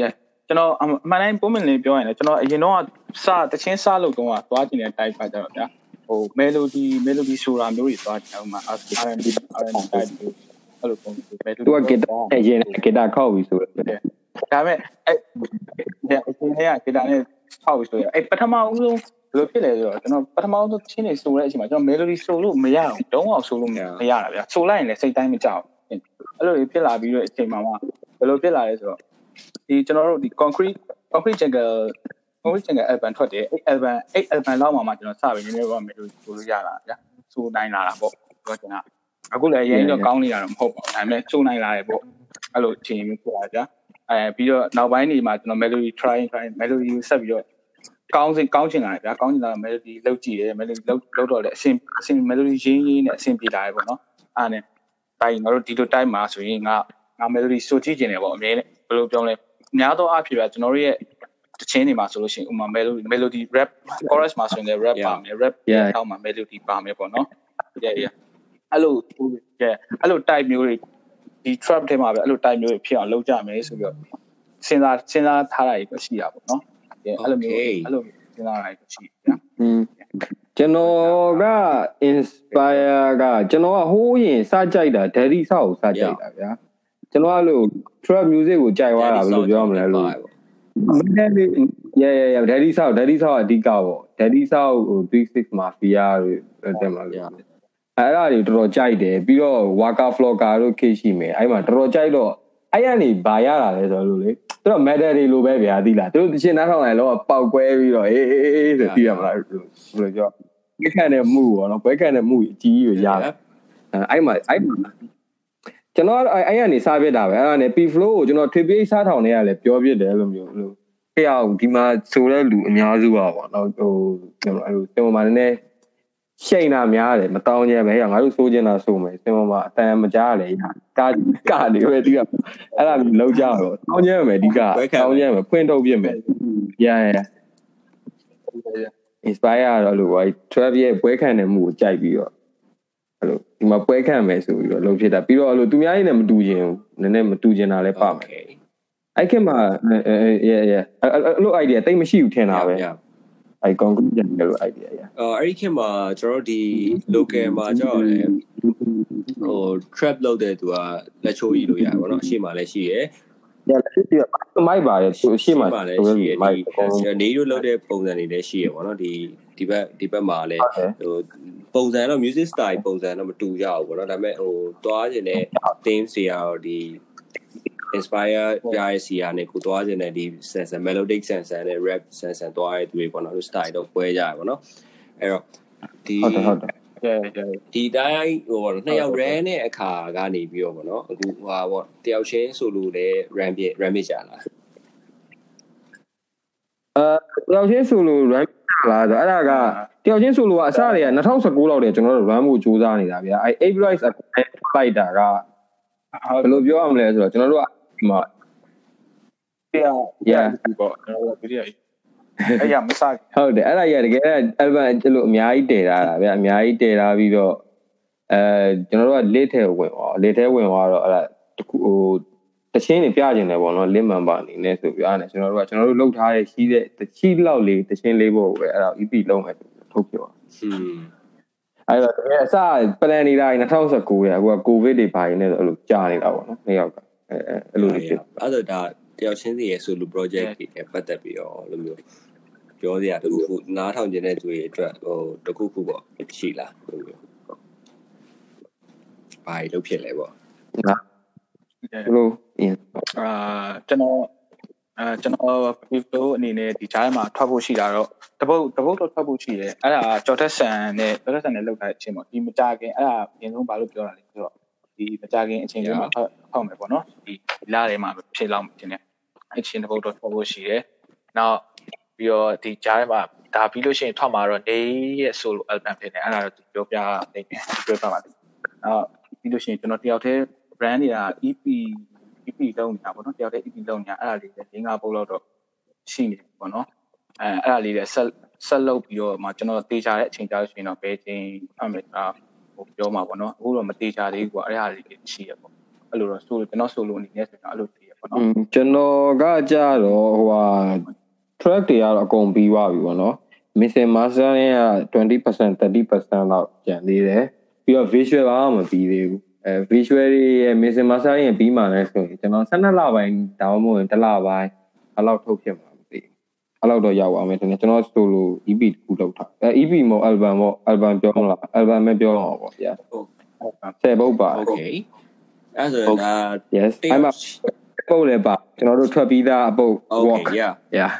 yeah ကျွန်တော်အမှန်တိုင်းပုံမှန်လေးပြောရင်လည်းကျွန်တော်အရင်တော့ စတချင်းစလို့တော့သွားကျင်တဲ့ type ပါကြတော့ဗျာဟို melody melody ဆိုတာမျိုးတွေသွားကျင်အောင်မှာ R&B R&B type မျိုးအဲ့လိုပုံစံ melody သူကဂီတာအရင်ဂီတာခောက်ပြီဆိုတော့ဒါပေမဲ့အဲ့ဒီအချင်းလေးကဂီတာနဲ့ဖောက်ပြီးဆိုရအဲ့ပထမဦးဆုံးဘယ်လိုဖြစ်လဲဆိုတော့ကျွန်တော်ပထမဦးဆုံးချင်းနေဆိုတဲ့အချိန်မှာကျွန်တော် melody ဆိုလို့မရအောင်တုံးအောင်ဆိုလို့မရတာဗျာဆိုလိုက်ရင်လည်းစိတ်တိုင်းမကြောက်အဲ့လိုဖြစ်လာပြီးတော့အချိန်မှာမှဘယ်လိုဖြစ်လာလဲဆိုတော့ဒီကျွန်တော်တို့ဒီ concrete concrete jungle concrete jungle album ထွက်တယ်အဲ့ album အဲ့ album လောက်မှမှကျွန်တော်စပြီးနည်းနည်းတော့မယ်လို့ဆိုလို့ရတာဗျာဆိုနိုင်လာတာပေါ့ပြောချင်တာအခုလည်းအရင်တော့ကောင်းနေတာတော့မဟုတ်ပါဘူးဒါပေမဲ့ချိုးနိုင်လာတယ်ပေါ့အဲ့လိုအချိန်မျိုးဖြစ်လာကြအဲပြီးတော့နောက်ပိုင်းနေမှာကျွန်တော် melody try try melody ကိုဆက်ပြီးတော့ကောင်းစင်ကောင်းချင်လာတယ်ဗျာကောင်းချင်လာတော့ melody လောက်ကြည့်တယ် melody လောက်လောက်တော့လေအဆင်အဆင် melody ရင်းရင်းနဲ့အဆင်ပြေလာတယ်ပေါ့နော်အားနဲ့တိုင်းငါတို့ဒီလို time မှာဆိုရင်ငါငါ melody ဆိုကြည့်ကျင်တယ်ပေါ့အမြဲတမ်းဘယ်လိုပြောလဲများသောအားဖြင့်ဗျာကျွန်တော်တို့ရဲ့ တချင်းတွေမှာဆိုလို့ရှိရင်ဥမာ melody melody rap chorus မှာဆိုရင်လည်း rap ပါမယ် rap အောက်မှာ melody ပါမယ်ပေါ့နော် yeah yeah အဲ့လို yeah အဲ့လို type မျိုးတွေဒီ trap ထဲမှာပဲအဲ့လို type မျိုးတွေဖြစ်အောင်လုပ်ကြမယ်ဆိုပြီးတော့စဉ်းစားစဉ်းစားထားတာတွေရှိတာပေါ့နော် yeah အဲ့လိုမျိုးအဲ့လိုစဉ်းစားတာတွေရှိဗျာอืมကျွန်တော်က inspire ကကျွန်တော်ကဟိုးရင်စကြိုက်တာ daddy ဆောက်ကိုစကြိုက်တာဗျာကျွန်တော်ကလို့ trap music ကိုကြိုက်သွားတာဘယ်လိုပြောမလဲလို့ Daddy yeah yeah yeah daddy ဆောက် daddy ဆောက်အဓိကပေါ့ daddy ဆောက်ဟို36 mafia တွေတက်မှာလို့အဲ့ဒါတွေတော်တော်ကြိုက်တယ်ပြီးတော့ waka vlogger တို့ခေရှိမယ်အဲ့မှာတော်တော်ကြိုက်တော့အဲ့ရနေဘာရတာလဲဆိုလို့လေသူတို့ matter တွေလိုပဲဗျာသိလားသူတို့တချင်နားထောင်လိုက်တော့ပေါက်ကွဲပြီးတော့အေးအေးအေးဆိုသိရမလားဘယ်လိုပြောဘွဲခန့်တဲ့မှုပေါ့နော်ဘွဲခန့်တဲ့မှုအကြီးကြီးကိုရတာအဲ့မှာအဲ့ ကျွန်တော်အဲ့အဲ့ရနေစားပြစ်တာပဲအဲ့ဒါနဲ့ P flow ကိုကျွန်တော် trip စားထောင်နေရလဲပြောပြတယ်လို့မျိုးလို့ခေအောင်ဒီမှာဆိုတဲ့လူအများစုပါပေါ့နော်ဟိုကျွန်တော်အဲ့လိုကျွန်တော်မှလည်းရှိန်တာများတယ်မတောင်းကြပဲငါတို့စိုးကျင်တာစိုးမယ်စင်မမအတန်မကြားလေကာကနေပဲဒီကအဲ့ဒါမျိုးလောက်ကြတော့တောင်းကြမယ်ဒီကတောင်းကြမယ်ဖွင့်ထုတ်ပြမယ် yeah yeah inspire တော့လို့ဘာ12ရဲ့ပွဲခံတဲ့မှုကိုကြိုက်ပြီးတော့ အဲ့လိုဒီမှာပွဲခံမယ်ဆိုပြီးတော့လုပ်ဖြစ်တာပြီးတော့အဲ့လိုသူများရင်းနဲ့မတူချင်ဘူးနည်းနည်းမတူချင်တာလည်းပါမယ်အဲ့ခင်မှာအဲ yeah yeah အဲ့လို idea တိတ်မရှိဘူးထင်တာပဲအဲ့ conclusion လို့ idea ရအော်အဲ့ဒီခေတ်မှာကျွန်တော်တို့ဒီ local မှာကြောက်တယ်ဟို trap လုပ်တဲ့သူကလက်ချိုးကြီးလို့ရတယ်ဗောနော်အရှိမလည်းရှိရယ်ရ လက်ပြမိုက်ပါတယ်သူအရှိမမှာလည်းရှိရယ်ဒီနေတို့လုပ်တဲ့ပုံစံတွေလည်းရှိရယ်ဗောနော်ဒီဒီဘက်ဒီဘက်မှာလည်းဟိုပုံစံတော့ music style ပုံစံတော့မတူကြဘူးဗောနော်ဒါပေမဲ့ဟိုသွားခြင်းတဲ့ themes တွေကတော့ဒီ inspire ပြရစီကနေကိုသွားခြင်းတဲ့ဒီ sensor melodic sensor နဲ့ rap sensor သွားရတဲ့သူတွေပေါ့နော်သူ style တော့ပွဲကြရပေါ့နော်အဲ့တော့ဒီဟုတ်တယ်ဟုတ်တယ် yeah yeah ဒီတိုင်းဟိုနှစ်ယောက် ran တဲ့အခါကနေပြီးတော့ပေါ့နော်အခုဟာပေါ့တယောက်ချင်းဆိုလို့လည်း ran ပြ ran ပြကြလားအဲတယောက်ချင်းဆိုလို run လာဆိုအဲ့ဒါကတယောက်ချင်းဆိုလိုကအစတွေက2019လောက်တည်းကျွန်တော်တို့ run ဖို့ကြိုးစားနေတာဗျာအဲ8 rise ဖိုက်တာကဘယ်လိုပြောရမလဲဆိုတော့ကျွန်တော်တို့ကဒီမှာ yeah yeah ပေါ့ကျွန်တော်တို့ဗီဒီယို အဲ့ရမစဟုတ်တယ်အဲ့ဒါကြီးတကယ် album အဲ့လိုအများကြီးတည်ထားတာဗျာအများကြီးတည်ထားပြီးတော့အဲကျွန်တော်တို့က late ထဲဝင်သွား late ထဲဝင်သွားတော့အဲ့ဒါတခုဟိုတချင်းတွေပြကျင်တယ်ပေါ့နော် link member အနေနဲ့ဆိုပြီးအဲ့ဒါကျွန်တော်တို့ကကျွန်တော်တို့လုပ်ထားတဲ့ရှိတဲ့တချီလောက်လေးတချင်းလေးပေါ့ပဲအဲ့ဒါ EP လုံးမယ်ထုတ်ပြောဟွန်းအဲ့တော့တကယ်အစ plan နေတာ2019ရဲ့အခုက covid တွေပါနေတော့အဲ့လိုကြာနေတာပေါ့နော်နှစ်ယောက်ကအဲအဲ့လိုတွေဖြစ်အဲ့ဒါဒါတယောက်ချင်းစီရဲ့ solo project တွေနဲ့ပတ်သက်ပြီးတော့လိုမျိုး ပြောစရာတခုခုနားထောင်ခြင်းတဲ့သူတွေအတွက်ဟိုတခုခုပေါ့ရှိလားလိုမျိုးဘာလို့ဖြစ်လဲပေါ့ဘလို့အင်းအာကျွန်တော်အာကျွန်တော် video အနေနဲ့ဒီကြားထဲမှာထွက်ဖို့ရှိတာတော့တပုတ်တပုတ်တော့ထွက်ဖို့ရှိတယ်အဲ့ဒါကြော်တက်ဆန်နဲ့ကြော်တက်ဆန်နဲ့လောက်ထားတဲ့အချိန်ပေါ့ဒီမကြခင်အဲ့ဒါအရင်ဆုံးဘာလို့ပြောတာလဲဆိုတော့ဒီမကြခင်အချိန်တွေမှာဖောက်မယ်ပေါ့နော်ဒီလာထဲမှာဖြစ်လောက်တင်တယ်အချိန်တပုတ်တော့ထွက်ဖို့ရှိတယ်နောက် ပြီးတော့ဒီကြားထဲမှာဒါပြီးလို့ရှိရင်ထွက်မှာတော့နေရဲ့ solo album ဖြစ်တယ်အဲ့ဒါတော့ပြောပြနေတယ်ပြောပြပါလိမ့်နောက်ပြီးလို့ရှိရင်ကျွန်တော်တယောက်တည်း brand တွေက EP EP လုံးနေတာပေါ့နော်တယောက်တည်း EP လုံးနေတာအဲ့ဒါလေးလည်းငါးပုတ်လောက်တော့ရှိနေတယ်ပေါ့နော်အဲအဲ့ဒါလေးလည်းဆက်ဆက်လုပ်ပြီးတော့မှကျွန်တော်တေချာတဲ့အချိန်ကြာလို့ရှိရင်တော့ဘယ်ချိန်အမေအာဟိုပြောမှာပေါ့နော်အခုတော့မတေချာသေးဘူးကွာအဲ့ဒါလေးရှိရပေါ့အဲ့လိုတော့ဆိုကျွန်တော်ဆိုလိုအနေနဲ့ဆိုတော့အဲ့လိုရှိရပေါ့နော်ကျွန်တော်ကကြတော့ဟိုဟာ track တွေကတော့အကုန်ပြီးသွားပြီပေါ့နော် mixing mastering က20% 30%လောက်ကျန်သေးတယ်ပြီးတော့ visual ကမပြီးသေးဘူးအဲ visual ရဲ့ mixing mastering ပြီးမှလည်းဆိုရင်ကျွန်တော်12လပိုင်းဒါမှမဟုတ်1လပိုင်းအဲ့လောက်ထုတ်ဖြစ်မှာမသိဘူးအဲ့လောက်တော့ရောက်အောင်မယ်တင်ကျွန်တော် solo EP တစ်ခုလောက်ထားအဲ EP မဟုတ် album ပေါ့ album ပြောမလား album ပဲပြောအောင်ပေါ့ဗျာဟုတ်ဆယ်ပုတ်ပါ okay အဲ့ဆိုရင်ဒါ yes အဲ့မှာပုတ်လည်းပါကျွန်တော်တို့ထွက်ပြီးသားအပုတ် okay yeah yeah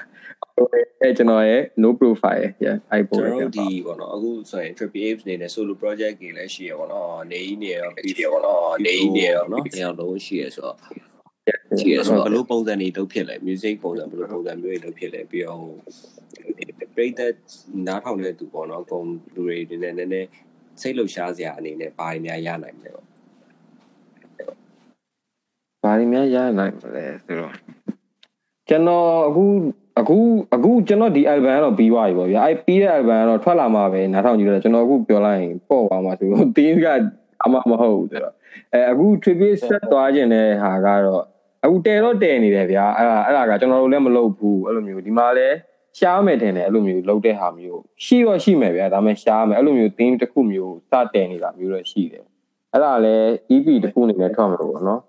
အဲကျွန်တော်ရဲ့ no profile yeah အဲ့ပုတ်ကျွန်လည်းတော်တို့ဒီပေါ့နော်အခုဆိုရင် Triple Apes နေနဲ့ solo project ကြီးလည်းရှိရပေါ့နော်နေကြီးနေရောပြီးပေါ့နော်နေကြီးနေရောနော်တရားလုံးရှိရဆိုတော့ရှိရဆိုတော့ဘယ်လိုပုံစံတွေလုပ်ဖြစ်လဲ music ပုံစံဘယ်လိုပုံစံမျိုးတွေလုပ်ဖြစ်လဲပြီးတော့ပြိတ္တနားထောင်တဲ့သူပေါ့နော်အကုန်လူတွေနည်းနည်းနည်းနည်းစိတ်လှုပ်ရှားစရာအနေနဲ့ဘာတွေများရနိုင်မလဲပေါ့ဘာတွေများရနိုင်မလဲဆိုတော့ ကျွန်တော်အခုအခုအခုကျွန်တော်ဒီ album ကတော့ပြီးသွားပြီပေါ့ဗျာအဲ့ပြီးတဲ့ album ကတော့ထွက်လာမှာပဲနားထောင်ကြည့်တော့ကျွန်တော်အခုပြောလိုက်ရင်ပေါ့သွားမှာဆိုတော့ theme ကအမှမဟုတ်ဘူးဆိုတော့အဲအခု tribute ဆက်သွားခြင်းတဲ့ဟာကတော့အခုတဲတော့တဲနေတယ်ဗျာအဲ့ဒါအဲ့ဒါကကျွန်တော်တို့လည်းမလုပ်ဘူးအဲ့လိုမျိုးဒီမှာလည်းရှားမယ်ထင်တယ်အဲ့လိုမျိုးလုပ်တဲ့ဟာမျိုးရှိတော့ရှိမယ်ဗျာဒါပေမဲ့ရှားမယ်အဲ့လိုမျိုး theme တစ်ခုမျိုးစတဲနေတာမျိုးတော့ရှိတယ်အဲ့ဒါလည်း EP တစ်ခုအနေနဲ့ထွက်မှာပေါ့နော်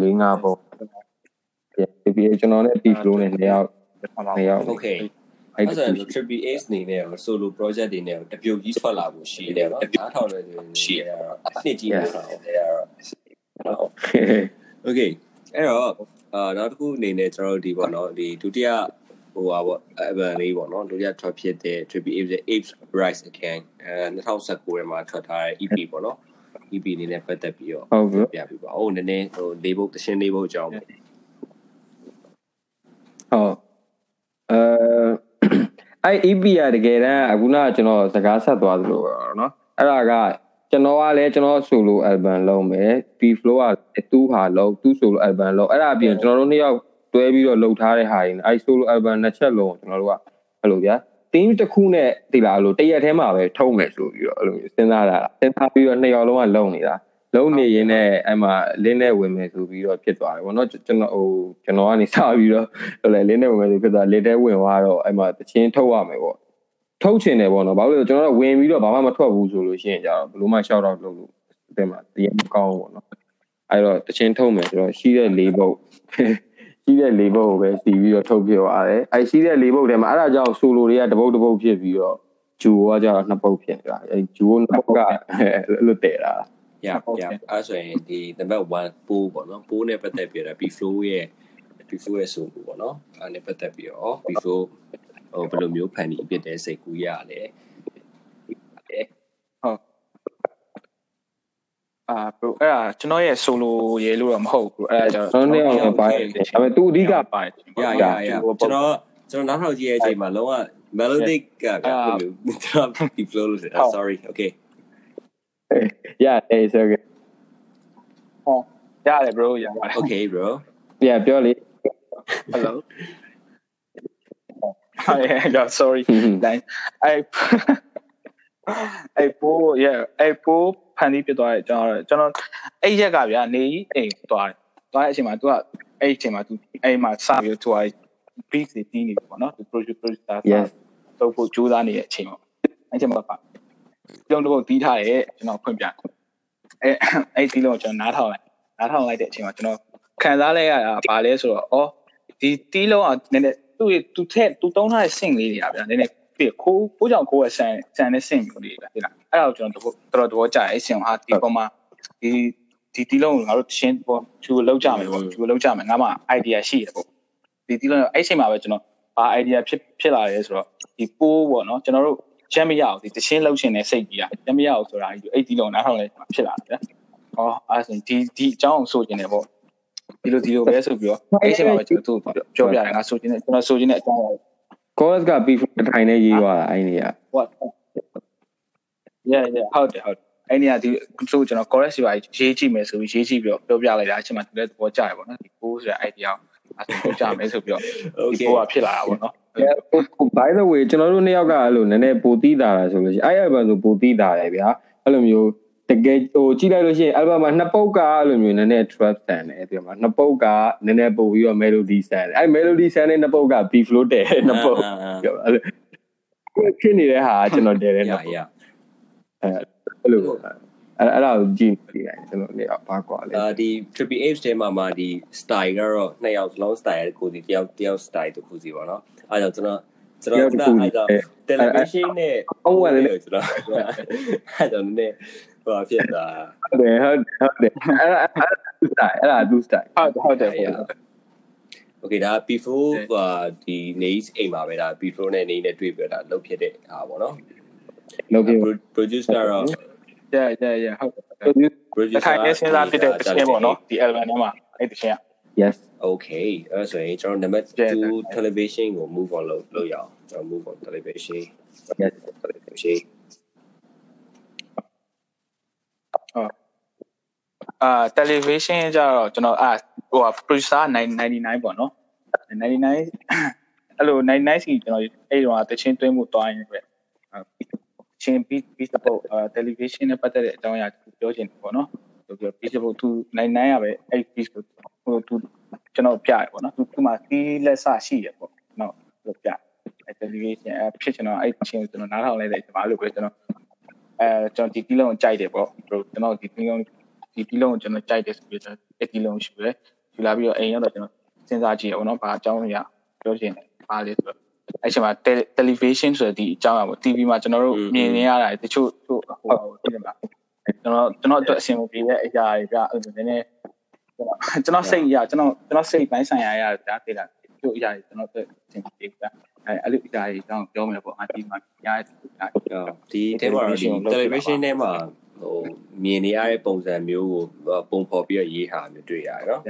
လေးငါပေါ့ ဒီပြီးကျွန်တော်နဲ့ P flow နဲ့နှစ်ယောက်နှစ်ယောက် Okay အဲ့အဲ့ဒါဆိုရင် Triple Ace နေနဲ့ solo project တွေနဲ့တပြုတ်ကြီးထွက်လာဖို့ရှိတယ်နော်နားထောင်တဲ့သူတွေရှိတယ်အနှစ်ကြီးနေတာပေါ့ Okay အဲ့တော့အာနောက်တစ်ခုအနေနဲ့ကျွန်တော်တို့ဒီပေါ့နော်ဒီဒုတိယဟိုပါပေါ့ album လေးပေါ့နော်ဒုတိယထွက်ဖြစ်တဲ့ Triple Apes Apes Rise Again အဲ2019ထဲမှာထွက်ထားတဲ့ EP ပေါ့နော် EP အနေနဲ့ပတ်သက်ပြီးတော့ဟုတ်ကဲ့ပြပြပါဦးနည်းနည်းဟိုလေးဘုတ်တရှင်းလေးဘုတ်အကြောင်းပေါ့ ဟုတ်အဲအဲ့ EP ရတကယ်တမ်းအခုနကကျွန်တော်စကားဆက်သွားသလိုပဲเนาะအဲ့ဒါကကျွန်တော်ကလည်းကျွန်တော် solo album လုပ်မယ် P flow ကသူ့ဟာလုပ်သူ့ solo album လုပ်အဲ့ဒါအပြင်ကျွန်တော်တို့နှစ်ယောက်တွဲပြီးတော့လုပ်ထားတဲ့ဟာတွေအဲ့ solo album နှစ်ချက်လုံးကျွန်တော်တို့ကအဲ့လိုဗျာ theme တစ်ခုနဲ့ဒီလားအဲ့လိုတရက်ထဲမှာပဲထုံးမယ်ဆိုပြီးတော့အဲ့လိုမျိုးစဉ်းစားတာစဉ်းစားပြီးတော့နှစ်ယောက်လုံးကလုံနေတာ လုံးနေရင်လည်းအဲ့မှာလင်းနဲ့ဝင်မယ်ဆိုပြီးတော့ဖြစ်သွားတယ်ဗောနော်ကျွန်တော်ဟိုကျွန်တော်ကနေစပြီးတော့ဟိုလေလင်းနဲ့ဝင်မယ်ဆိုဖြစ်သွားလင်းထဲဝင်သွားတော့အဲ့မှာတချင်းထုတ်ရမယ်ဗောထုတ်ချင်တယ်ဗောနော်ဘာလို့လဲကျွန်တော်ကဝင်ပြီးတော့ဘာမှမထွက်ဘူးဆိုလို့ရှိရင်ကြတော့ဘလို့မှ shout out လုပ်လို့အဲ့မှာတရားမကောင်းဘူးဗောနော်အဲ့တော့တချင်းထုတ်မယ်ဆိုတော့ရှိတဲ့၄ဘုတ်ရှိတဲ့၄ဘုတ်ကိုပဲစီပြီးတော့ထုတ်ပြသွားတယ်အဲ့ရှိတဲ့၄ဘုတ်ထဲမှာအဲ့ဒါကြောင့်ဆိုလိုတွေကတပုတ်တပုတ်ဖြစ်ပြီးတော့ဂျူကကြတော့နှစ်ပုတ်ဖြစ်နေတာအဲ့ဂျူကနှစ်ပုတ်ကအဲ့လိုတည်တာ ရရအဲ့ဆိုရင်ဒီ number 1ပိုးပေါ့နော်ပိုးနဲ့ပတ်သက်ပြီးတော့ B flow ရဲ့ B flow ရဲ့ဆိုပေါ့နော်အဲ့နဲ့ပတ်သက်ပြီးတော့ B flow ဟိုဘယ်လိုမျိုးဖန်တီးဖြစ်တဲ့စိတ်ကူးရလဲအာ bro အဲ့ဒါကျွန်တော်ရဲ့ solo ရေလို့တော့မဟုတ်ဘူးအဲ့ဒါကျွန်ကျွန်တော်နေအောင်ပါတယ်ဒါပေမဲ့သူအဓိကပါတယ်ရရရကျွန်တော်ကျွန်တော်နောက်ထောင်ကြည့်ရဲ့အချိန်မှာလုံးဝ melodic ကဘယ်လိုကျွန်တော် B flow လို့ sorry okay yeah it's okay ရတယ် bro ရတယ် okay bro yeah ပြောလေ hello ဟာ sorry တိုင်းအဲ့အဲ့ပိုး yeah အဲ့ပိုးဖန်တီးပြသွားတယ်ကျွန်တော်ကျွန်တော်အဲ့ရက်ကဗျာနေကြီးအိမ်သွားတယ်သွားတဲ့အချိန်မှာ तू ကအဲ့အချိန်မှာ तू အဲ့မှာစပြီး तू က beat တွေတင်းနေပြီပေါ့နော် तू produce producer တော့ဖို့ကြိုးစားနေတဲ့အချိန်ပေါ့အဲ့အချိန်မှာ ပါပြုံးတော့တီးထားတယ်ကျွန်တော်ဖွင့်ပြအဲ့အဲ့ဒီလုံးကျွန်တော်နားထောင်လိုက်နားထောင်လိုက်တဲ့အချိန်မှာကျွန်တော်ခံစားလိုက်ရတာဘာလဲဆိုတော့အော်ဒီတီးလုံးကနည်းနည်းသူ့သူထက်သူတုံးထားတဲ့စင်လေးတွေကဗျာနည်းနည်းပြီးခိုးခိုးကြောင်ခိုးရဆန်ဆန်တဲ့စင်မျိုးလေးဗျာဒီလားအဲ့ဒါကိုကျွန်တော်တော်တော်တော်ကြာအဲ့စင်ဟာဒီပေါ်မှာဒီဒီတီးလုံးကိုငါတို့ရှင်းပေါ်ချူလောက်ကြမယ်ပေါ့ချူလောက်ကြမယ်ငါမှ idea ရှိတယ်ပေါ့ဒီတီးလုံးအဲ့ချိန်မှာပဲကျွန်တော်ဘာ idea ဖြစ်ဖြစ်လာရဲဆိုတော့ဒီပိုးပေါ့နော်ကျွန်တော်တို့ ချက်မရအောင်ဒီတရှင်းလောက်ရှင်တဲ့စိတ်ကြီးอ่ะချက်မရအောင်ဆိုတာဒီအဲ့ဒီလုံးနားထောင်လဲဖြစ်လာတယ်ဗျာ။ဟောအဲ့ဆိုဒီဒီအကြောင်းကိုဆိုကျင်တယ်ပေါ့ဒီလိုဒီလိုပဲဆိုပြီးတော့အဲ့ချိန်မှာပဲကျွန်တော်တို့ပြောပြတယ်ငါဆိုကျင်တယ်ကျွန်တော်ဆိုကျင်တဲ့အကြောင်း chorus က beef ထိုင်နေရေးသွားတာအဲ့ဒီက what yeah yeah ဟုတ်တယ်ဟုတ်တယ်အဲ့ဒီကဒီဆိုကျွန်တော် chorus တွေရေးကြည့်မယ်ဆိုပြီးရေးကြည့်ပြီးတော့ပြောပြလိုက်တာအချိန်မှာသူလည်းသဘောကျတယ်ပေါ့နော်ဒီကိုးဆိုတဲ့ idea ကို အဲ့ဒါပြောကြမယ်ဆိုပြီးတော့ဒီကိုကဖြစ်လာတာပေါ့နော် by the way ကျွန်တော်တို့နှစ်ယောက်ကအဲ့လိုနည်းနည်းပိုတီးတာလားဆိုလို့ရှိရင်အဲ့ album ဆိုပိုတီးတာတယ်ဗျာအဲ့လိုမျိုးတကယ်ဟိုကြည့်လိုက်လို့ရှိရင် album မှာနှစ်ပုတ်ကအဲ့လိုမျိုးနည်းနည်း trap ဆန်တယ်ပြီးတော့နှစ်ပုတ်ကနည်းနည်းပို့ပြီးတော့ melody ဆန်တယ်အဲ့ melody ဆန်တဲ့နှစ်ပုတ်က beat flow တဲ့နှစ်ပုတ်ပြောအဲ့လိုဖြစ်နေတဲ့ဟာကျွန်တော်တယ်တယ်ရနှစ်ပုတ်ရအဲ့အဲ့လို အဲ့အဲ့ဒါကိုကြည့်နေတယ်ကျွန်တော်နေဘာကွာလဲ အာဒီ Triple H ထဲမှာမှာဒီ style ကတော့နှစ်ယောက်စလုံး style ကိုဒီတယောက်တယောက် style တစ်ခုစီပေါ့နော်အဲကြောင့်ကျွန်တော်ကျွန်တော်ကအဲ့ဒါ television နဲ့ကျွန်တော်အဲ့ဒါနဲ့ဟိုဖြစ်တာ ဟုတ်တယ်ဟုတ်ဟုတ်တယ်အဲ့ဒါ သူ style အဲ့ဒါသူ style ဟုတ်တယ်ဟုတ်တယ်ဟုတ်တယ် โอเคဒါ before ဟာဒီ names အိမ်မှာပဲဒါ before နဲ့ name နဲ့တွေ့ပြတာလုပ်ဖြစ်တဲ့ဟာပေါ့နော် လုပ်ပြ produce ကတော့ yeah yeah yeah ဟုတ်တယ် producer တစ်ခါတည်းစဉ်းစားဖြစ်တဲ့တစ်ချင်းပေါ့နော်ဒီ album ထဲမှာအဲ့တစ်ချင်းက yes okay အဲ့ဆိုရင်ကျွန်တော် number 2 television ကို move on လုပ်လုပ်ရအောင်ကျွန်တော် move on television yes television အာ television ကြတော့ကျွန်တော်အာဟို producer 99ပေါ့နော်99အဲ့လို99စီကျွန်တော်အဲ့တော့တချင်းတွင်းမှုတွိုင်းပဲ ချင်းပြီးပြီးတော့အာ television နဲ့ပတ်သက်တဲ့အကြောင်းအရာပြောချင်တယ်ပေါ့နော်ဆိုပြီးပြီးတော့သူ99ရပဲအဲ့ piece ကိုဟိုသူကျွန်တော်ပြရပေါ့နော်သူသူမှာစီးလက်ဆရှိရပေါ့နော်လို့ပြအဲ့ television အဖြစ်ကျွန်တော်အဲ့ချင်းကျွန်တော်နားထောင်လိုက်တဲ့ကျွန်တော်အဲ့လိုပဲကျွန်တော်အဲကျွန်တော်ဒီတီးလုံးကြိုက်တယ်ပေါ့ကျွန်တော်ဒီတီးလုံးဒီတီးလုံးကိုကျွန်တော်ကြိုက်တယ်ဆိုပြီးတော့အဲ့တီးလုံးရှိတယ်ယူလာပြီးတော့အိမ်ရောက်တော့ကျွန်တော်စဉ်းစားကြည့်ရအောင်နော်ဘာအကြောင်းအရာပြောချင်တယ်ဘာလဲဆိုတော့ အဲ့ချိန်မှာ television ဆိုတဲ့ဒီအကြောင်းအရာပေါ့ TV မှာကျွန်တော်တို့မြင်နေရတာတချို့ဟိုဟိုသိတယ်မလားကျွန်တော်ကျွန်တော်အတွက်အဆင်မပြေတဲ့အရာတွေပြအဲ့လိုနည်းနည်းကျွန်တော်စိတ်ရကျွန်တော်ကျွန်တော်စိတ်ပိုင်းဆိုင်ရာရတာသိလားတို့အရာတွေကျွန်တော်အတွက်အဆင်မပြေဘူးအဲအဲ့လိုအရာတွေကျွန်တော်ပြောမယ်ပေါ့အတီးမှာညားတယ်ဒီထဲမှာဒီ television ထဲမှာဟိုမြင်နေရတဲ့ပုံစံမျိုးကိုပုံဖော်ပြီးတော့ရေးထားမျိုးတွေ့ရတယ်နော်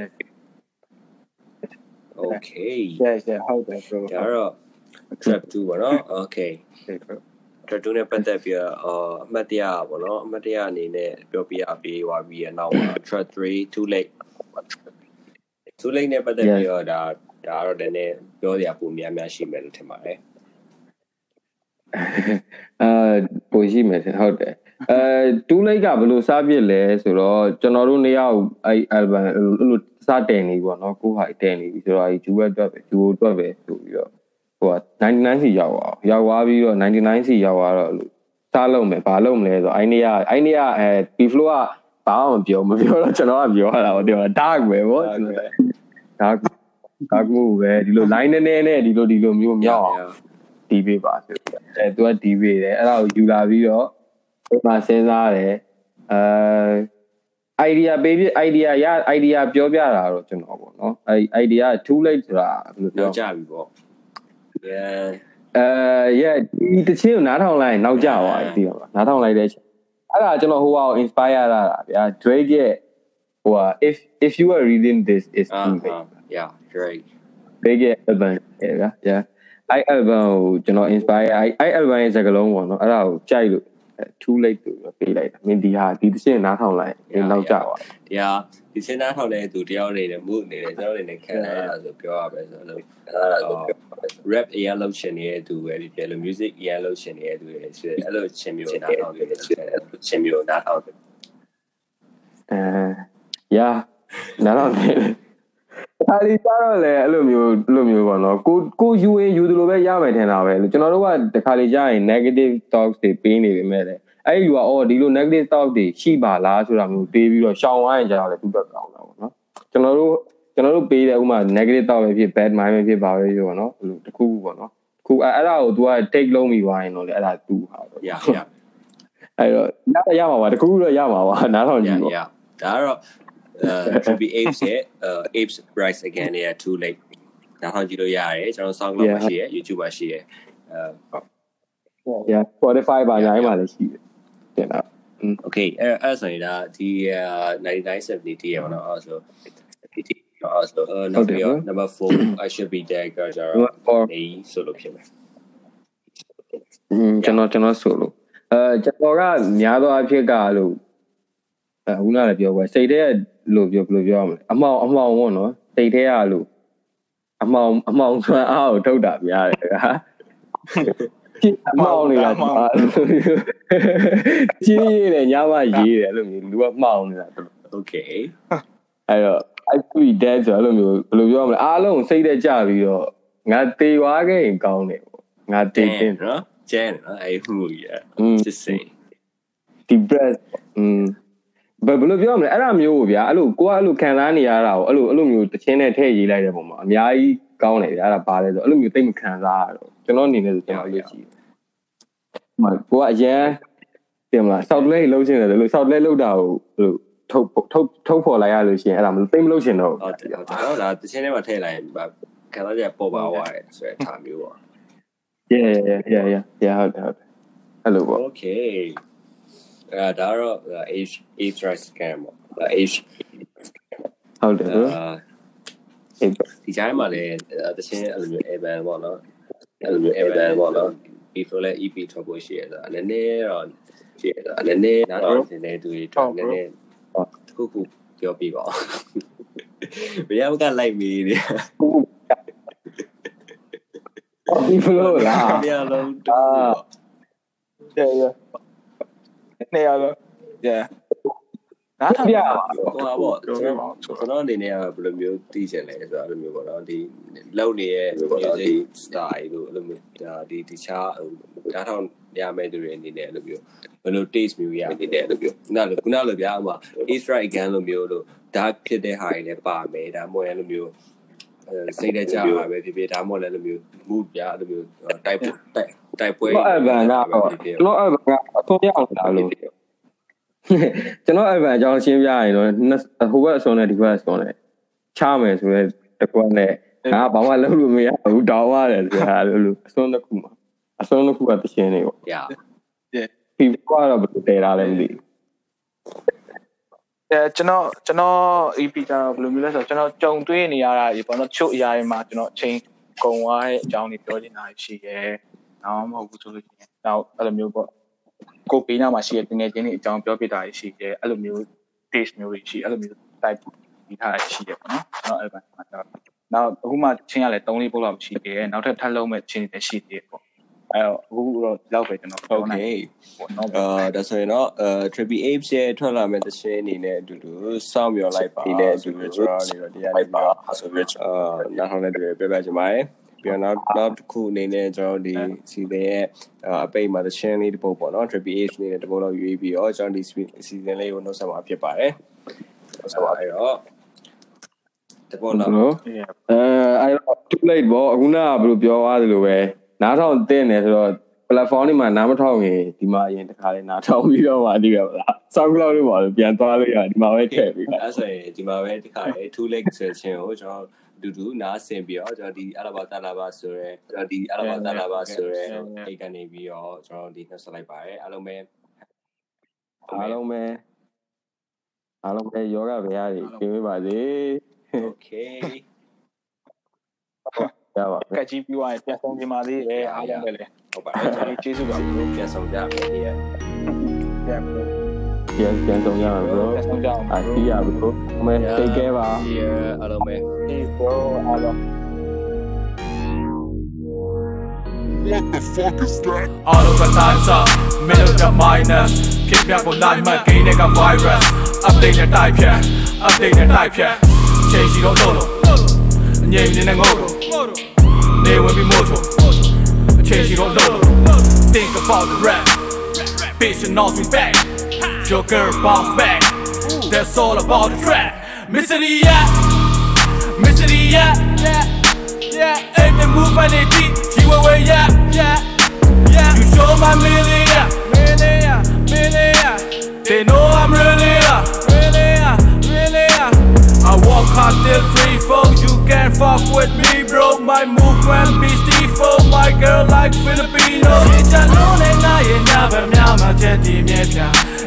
okay yes yes ဟုတ်တယ် bro ဒါတော့ trap 2ပေါ့နော် okay trap 2နဲ့ပတ်သက်ပြီးတော့အမှတ်တရပေါ့နော်အမှတ်တရအနေနဲ့ပြောပြရပေးသွားပြီးရနောက်မှာ trap 3 too late too late နဲ့ပတ်သက်ပြီးတော့ဒါဒါတော့လည်းနည်းပြောစရာပုံများများရှိမယ်လို့ထင်ပါတယ်အာပိုရှိမယ်ဟုတ်တယ်အဲတူးလိုက်ကဘယ်လိုစားပြစ်လဲဆိုတော့ကျွန်တော်တို့နေရာအဲ့ album အဲ့လိုစားတင်နေပေါ့နော်ကိုဟာတင်နေပြီဆိုတော့အဲ့ဂျူဝက်တွက်ပဲဂျူဝတွက်ပဲဆိုပြီးတော့ ဟိုက99စီရောက်အောင်ရောက်သွားပြီးတော့99စီရောက်သွားတော့လို့စားလုံးမယ်ဘာလုံးမလဲဆိုတော့အဲ့နေရာအဲ့နေရာအဲ B flow ကဘာမှမပြောမပြောတော့ကျွန်တော်ကပြောရတာပေါ့ပြောတာ dark ပဲပေါ့ကျွန်တော် dark dark မှုပဲဒီလို line နည်းနည်းနဲ့ဒီလိုဒီလိုမျိုးမြောက်အောင်ဒီပေးပါဆိုပြီးအဲသူကဒီပေးတယ်အဲ့ဒါကိုယူလာပြီးတော့ဒီမှာစဉ်းစားတယ်အဲ idea ပေးပြ idea ရ idea ပြောပြတာတော့ကျွန်တော်ပေါ့နော်အဲ idea too late ဆိုတာဘယ်လိုပြောပြောကြပြီပေါ့ yeah အဲ yeah ဒီတချင်းကိုနားထောင်လိုက်ရင်နောက်ကျသွားပြီသိပါမလားနားထောင်လိုက်တဲ့အချိန်အဲ့ဒါကျွန်တော်ဟိုဟာကို inspire ရတာဗျာ Drake ရဲ့ဟိုဟာ if if you are reading this is too late uh, yeah right Drake ရဲ့ album ရဲ့ဗျာ yeah အဲ့ album ကိုကျွန်တော် inspire အဲ့အဲ့ album ရဲ့စကားလုံးပေါ့နော်အဲ့ဒါကိုကြိုက်လို့ too late လို့ပေးလိုက်တာမင်းဒီဟာဒီတစ်ချက်နားထောင်လိုက်ရင်နောက်ကျသွားတရားဒီ စင်နာထောက်တဲ့သူတယောက်နေတယ်မှုနေတယ်ကျွန်တော်နေနဲ့ခံရတာဆိုပြောရမယ်ဆိုတော့အဲ့ဒါဆို rap အရင်လောက်ရှင်နေတဲ့သူပဲဒီပြလို့ music အရင်လောက်ရှင်နေတဲ့သူတွေဆိုအဲ့လိုချင်းမျိုးနားထောင်တယ်ချင်းမျိုးနားထောင်တယ်အဲရာနားထောင်တယ်ဒါလီကြတော့လေအဲ့လိုမျိုးအဲ့လိုမျိုးပေါ့နော်ကိုကိုယူရင်ယူသလိုပဲရမယ်ထင်တာပဲလို့ကျွန်တော်တို့ကတခါလေကြာရင် negative talks တွေပေးနေပေမဲ့လေ အဲ့ဒီလူကအော်ဒီလို negative talk တွေရှိပါလားဆိုတာမျိုးပေးပြီးတော့ရှောင်သွားရင်ကြာတော့လေသူ့ဘက်ကောင်းတာပေါ့နော်ကျွန်တော်တို့ကျွန်တော်တို့ပေးတဲ့ဥမာ negative talk ပဲဖြစ် bad mind ပဲဖြစ်ပါပဲပြောပေါ့နော်အဲ့လိုတစ်ခုခုပေါ့နော်ခုအဲ့ဒါကို तू က take လုံးပြီးသွားရင်တော့လေအဲ့ဒါသူ့ဟာပေါ့ရရအဲ့တော့ရရမှာပါတခုခုတော့ရမှာပါနားထောင်ရကြည့်ပေါ့ရဒါကတော့အဲ Trippy Apes ရဲ့အဲ Apes Rise Again ရဲ့ too late နားထောင်ကြည့်လို့ရတယ်ကျွန်တော် SoundCloud မှာရှိရ YouTube မှာရှိရအဲ yeah Spotify ပါညာမှာလည်းရှိတယ် တင်တာ okay အဲအဲ့ဆိုရင်ဒါဒီ9970ရဲ့ပေါ့နော်အဲ့ဆိုဒီဒီအဲ့ဆိုနောက်ပြီး number 4 I should be there ကကြတော့ or နေဆိုလို့ဖြစ်မယ်อืมကျွန်တော်ကျွန်တော်ဆိုလို့အဲကျွန်တော်ကများသောအားဖြင့်ကလို့အဲခုနကလည်းပြော qua စိတ်ထဲလို့ပြောဘယ်လိုပြောရမလဲအမှောင်အမှောင်ပေါ့နော်စိတ်ထဲကလို့အမှောင်အမှောင်ဆွမ်းအားကိုထုတ်တာများတယ်ကွာအ မှောင်နေတာကြီးရေးတယ်ညမရေးတယ်အဲ့လိုမျိုးလူကမှောင်နေတာတော် okay အဲ့တော့ I tweet that ဆိုအဲ့လိုမျိုးဘယ်လိုပြောမလဲအားလုံးစိတ်ထဲကြပြီးတော့ငါတေသွားခဲ့ရင်ကောင်းတယ်ပေါ့ငါတေတင် နော်ကျန်နော်အဲ့မှုရ อืม just say the breast อืมဘယ်ဘယ်လိုပြောမလဲအဲ့ဒါမျိုးကိုဗျာအဲ့လိုကိုကအဲ့လိုခံစားနေရတာကိုအဲ့လိုအဲ့လိုမျိုးတချင်းနဲ့ထည့်ရေးလိုက်တဲ့ပုံမှာအများကြီးကောင်းတယ်ဗျာအဲ့ဒါပါလဲဆိုအဲ့လိုမျိုးသိမခံစားရတော့ ကျွန်တော်အနေနဲ့ဆိုကျွန်တော်လို့ရှိတယ်ဟိုကိုကအရန်ပြင်မလား sound play လုံးချင်တယ်လို့ sound play လောက်တာကိုအဲ့လိုထုတ်ထုတ်ထုတ်ဖော်လိုက်ရလို့ရှိရင်အဲ့ဒါမလို့သိမလို့ရှင်တော့ဟုတ်တယ်ဟုတ်တယ်တော့ဒါတချင်းထဲမှာထည့်လိုက်ရင်ခံစားချက်ပေါ်ပါသွားတယ်ဆိုတဲ့ထားမျိုးပေါ့ yeah yeah yeah yeah yeah ဟုတ်တယ်ဟုတ်တယ်အဲ့လိုပေါ့ Okay အဲဒါတော့ H H rice scam ပေါ့ H ဟုတ်တယ်နော်အာအေးဒီကြားထဲမှာလည်းတချင်းအဲ့လိုမျိုး Evan ပေါ့နော် အဲ့လိုမျိုး Evan ပေါ့နော် before လဲ EP ထွက်ဖို့ရှိရတာနည်းနည်းတော့ရှိရတာနည်းနည်းနားတော့နည်းနည်းသူတွေတော့နည်းနည်းတခုခုပြောပြပါဘယ်ရောက်ကလိုက်မီးနေဒီဖလိုလားဘယ်ရောလုံးတူ yeah yeah နေရတော့ yeah နားထောင်ပြပါဟိုပါပေါ့ပြောကျွန်ပြပါတော်ဆိုကျွန်တော်အနေနဲ့ကဘယ်လိုမျိုးသိချင်လဲဆိုတော့အဲ့လိုမျိုးပေါ့နော်ဒီလောက်နေရဲ့ music style လို့အဲ့လိုမျိုးဒါဒီတခြားဟိုဓာတ်ထောင်ရမယ့်သူတွေအနေနဲ့အဲ့လိုမျိုးဘယ်လို taste မျိုးရအနေနဲ့အဲ့လိုမျိုးခုနလိုခုနလိုဗျာဥမာ East Right Again လိုမျိုးလို့ dark ဖြစ်တဲ့ဟာတွေလည်းပါမယ်ဒါမှမဟုတ်အဲ့လိုမျိုးအဲစိတ်တကြပါပဲဖြစ်ဖြစ်ဒါမှမဟုတ်လည်းအဲ့လိုမျိုး mood ဗျာအဲ့လိုမျိုးတိုက်တိုက်တိုက်ပွဲတော့အဗန်ကတော့ကျွန်တော်အဗန်ကအဆုံးရအောင်လာလို့ ကျွန်တော်အဗန်အကြောင်းရှင်းပြရင်တော့ဟိုဘက်အစွန်နဲ့ဒီဘက်အစွန်နဲ့ချမယ်ဆိုရဲတကွက်နဲ့ငါဘာမှလုပ်လို့မရဘူးတောင်းရတယ်ဆိုတာလို့လို့အစွန်တစ်ခုမှာအစွန်တစ်ခုကတရှင်းနေပေါ့ဗျာပြီးတော့ဘယ်လိုတည်တာလဲမသိဘူးအဲကျွန်တော်ကျွန်တော် EP ကျတော့ဘယ်လိုမျိုးလဲဆိုတော့ကျွန်တော်ကြုံတွေ့နေရတာဒီပေါ့နော်ချို့အရာတွေမှာကျွန်တော်အချိန်ကုန်သွားတဲ့အကြောင်းတွေပြောနေတာရှိတယ်။နောက်မဟုတ်ဘူးဆိုလို့ရှိရင်နောက်အဲ့လိုမျိုးပေါ့ ကိုပေးနာမှာရှိတဲ့တငယ်ချင်းတွေအကြောင်းပြောပြတာရှိတယ်အဲ့လိုမျိုး taste မျိုးတွေရှိအဲ့လိုမျိုး type ဒီထားတာရှိတယ်ပေါ့နော်။ကျွန်တော်အဲ့ဘက်မှာတော့နောက်အခုမှချင်းရလဲ3လေးပုတ်လောက်ရှိသေးတယ်နောက်ထပ်ထပ်လုံးမဲ့ချင်းတွေရှိသေးတယ်ပေါ့။အဲ့တော့အခုတော့လောက်ပဲကျွန်တော်ပြောနိုင် Okay ပေါ့နော်အာဒါဆိုရင်တော့အဲ Triple Apes ရဲ့ထွက်လာမဲ့သချင်းအနေနဲ့အတူတူစောင့်မျှော်လိုက်ပါဒီနဲ့အတူတူကျွန်တော်နေတော့တရားနေပါဆိုပြီးအာနောက်ထောင်တဲ့တွေပြပြချင်ပါတယ် ပြီးတော့နောက်နောက်တစ်ခုအနေနဲ့ကျွန်တော်ဒီစီစဉ်ရဲ့အပိတ်မှာသချင်းလေးတစ်ပုတ်ပေါ့နော် Triple Apes အနေနဲ့တစ်ပုတ်လောက်ရွေးပြီးတော့ကျွန်တော်ဒီစီစဉ်လေးကိုနှုတ်ဆက်မှာဖြစ်ပါတယ်ဆက်ပါအဲ့တော့တစ်ပုတ်လောက်နော်အဲအဲ့တော့ too late ပေါ့အခုနကဘယ်လိုပြောသွားသလိုပဲနားထောင်တင်နေဆိုတော့ platform တွေမှာနားမထောင်ရင်ဒီမှာအရင်တစ်ခါလေးနားထောင်ပြီးတော့မှဒီကမလား SoundCloud တွေမှာပြန်သွားလို့ရတယ်ဒီမှာပဲထည့်ပြီးပါအဲ့ဆိုရင်ဒီမှာပဲဒီခါလေး two leg session ကိုကျွန်တော် ဒူဒူနားဆင်ပြီးတော့ကျွန်တော်ဒီအလဘာတလာဘာဆိုရဲကျွန်တော်ဒီအလဘာတလာဘာဆိုရဲအိတ်ကနေပြီးတော့ကျွန်တော်ဒီနှက်ဆက်လိုက်ပါတယ်အားလုံးပဲအားလုံးပဲအားလုံးပဲယောဂဗျာတွေပြင်ပေးပါစေ okay ရပါမယ်ကတ်ကြီးပြီးသွားရင်ပြန်ဆုံးခြင်းပါသေးတယ်အားလုံးပဲလေဟုတ်ပါတယ်ကျွန်ဒီတော်ကျေးဇူးပါဘို့ပြန်ဆောင်ကြမယ်ဒီရက်ပြန် ပြီးပြန်ပြန်ဆုံးရမှာဘရိုပြန်ဆုံးကြအောင်အာတီးရဘရိုအမေတိတ်ကဲပါဒီအားလုံးပဲဒီဘောအားလုံး All over times up middle to minus ဖြစ်ပြကို line မှာ gain တဲ့က virus update နဲ့တိုက်ဖြတ် update နဲ့တိုက်ဖြတ်ချိန်စီတော့လို့လို့အငြိမ်နေတဲ့ငုတ်လို့နေဝင်ပြီးမို့ထုတ်အချိန်စီတော့လို့လို့ think about the rap bitch and knows me back. Your girl bounce back. That's all about the track. Mystery yeah mystery yeah yeah yeah. Ain't the move by the beat she will way yeah. Yeah. Yeah you show my million they know I'm really yeah I walk hard till three four you can't fuck with me bro my movement be Steve my girl like Filipino ရှင်းချလုံးနဲ့ငါရဲ့ညဘက်များမှာချက်တည်မြဲပြ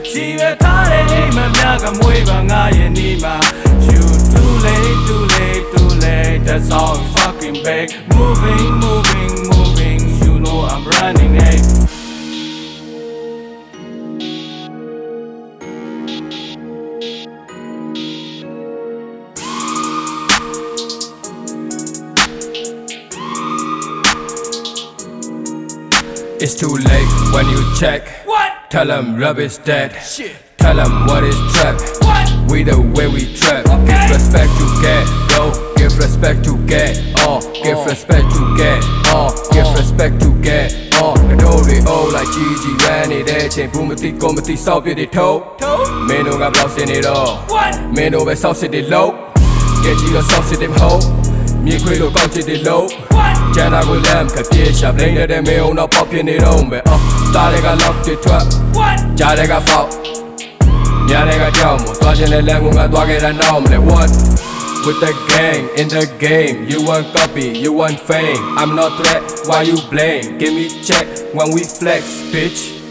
ရှိရထားတဲ့အိမ်မများကမွေးပါငါရဲ့နေမှာ you too late too late too late that's all I'm fucking back moving moving moving you know I'm running hey too late when you check. What? Tell them rubbish dead. Shit. Tell them what is trap. What? We the way we trap. Okay. Give respect to get go. Give respect to get all. Give respect to get all. Give respect to get all. ကတိုးတွေအိုးလိုက်ကြီးကြီးရန်နေတဲ့အချိန်ဘူးမသိကိုမသိစောက်ပြစ်တွေထုတ်မင်းတို့ကဘယ်လောက်စင်နေတော့မ င်းတို့ပဲစောက်စစ်တွေလုံးကြည့်ကြည့်တော့စောက်စစ်တွေမဟုတ်မြေခွေလို့ကောက်ချစ်တွေလုံးကျန်တာကိုလမ်းကပြေရှာပလိန်တဲ့မေအောင်တော့ပေါက်ပြနေတော့ပဲအော်တားတွေက lock တွေထွက်ကြားတွေက fault ည ညာတဲ့ကကြောက်မို့သွားခြင်းတဲ့လမ်းကိုငါသွားခဲ့တာနောက်မလဲ what With the gang in the game, you want copy, you want fame. I'm not threat, why you blame? Give me check when we flex, bitch.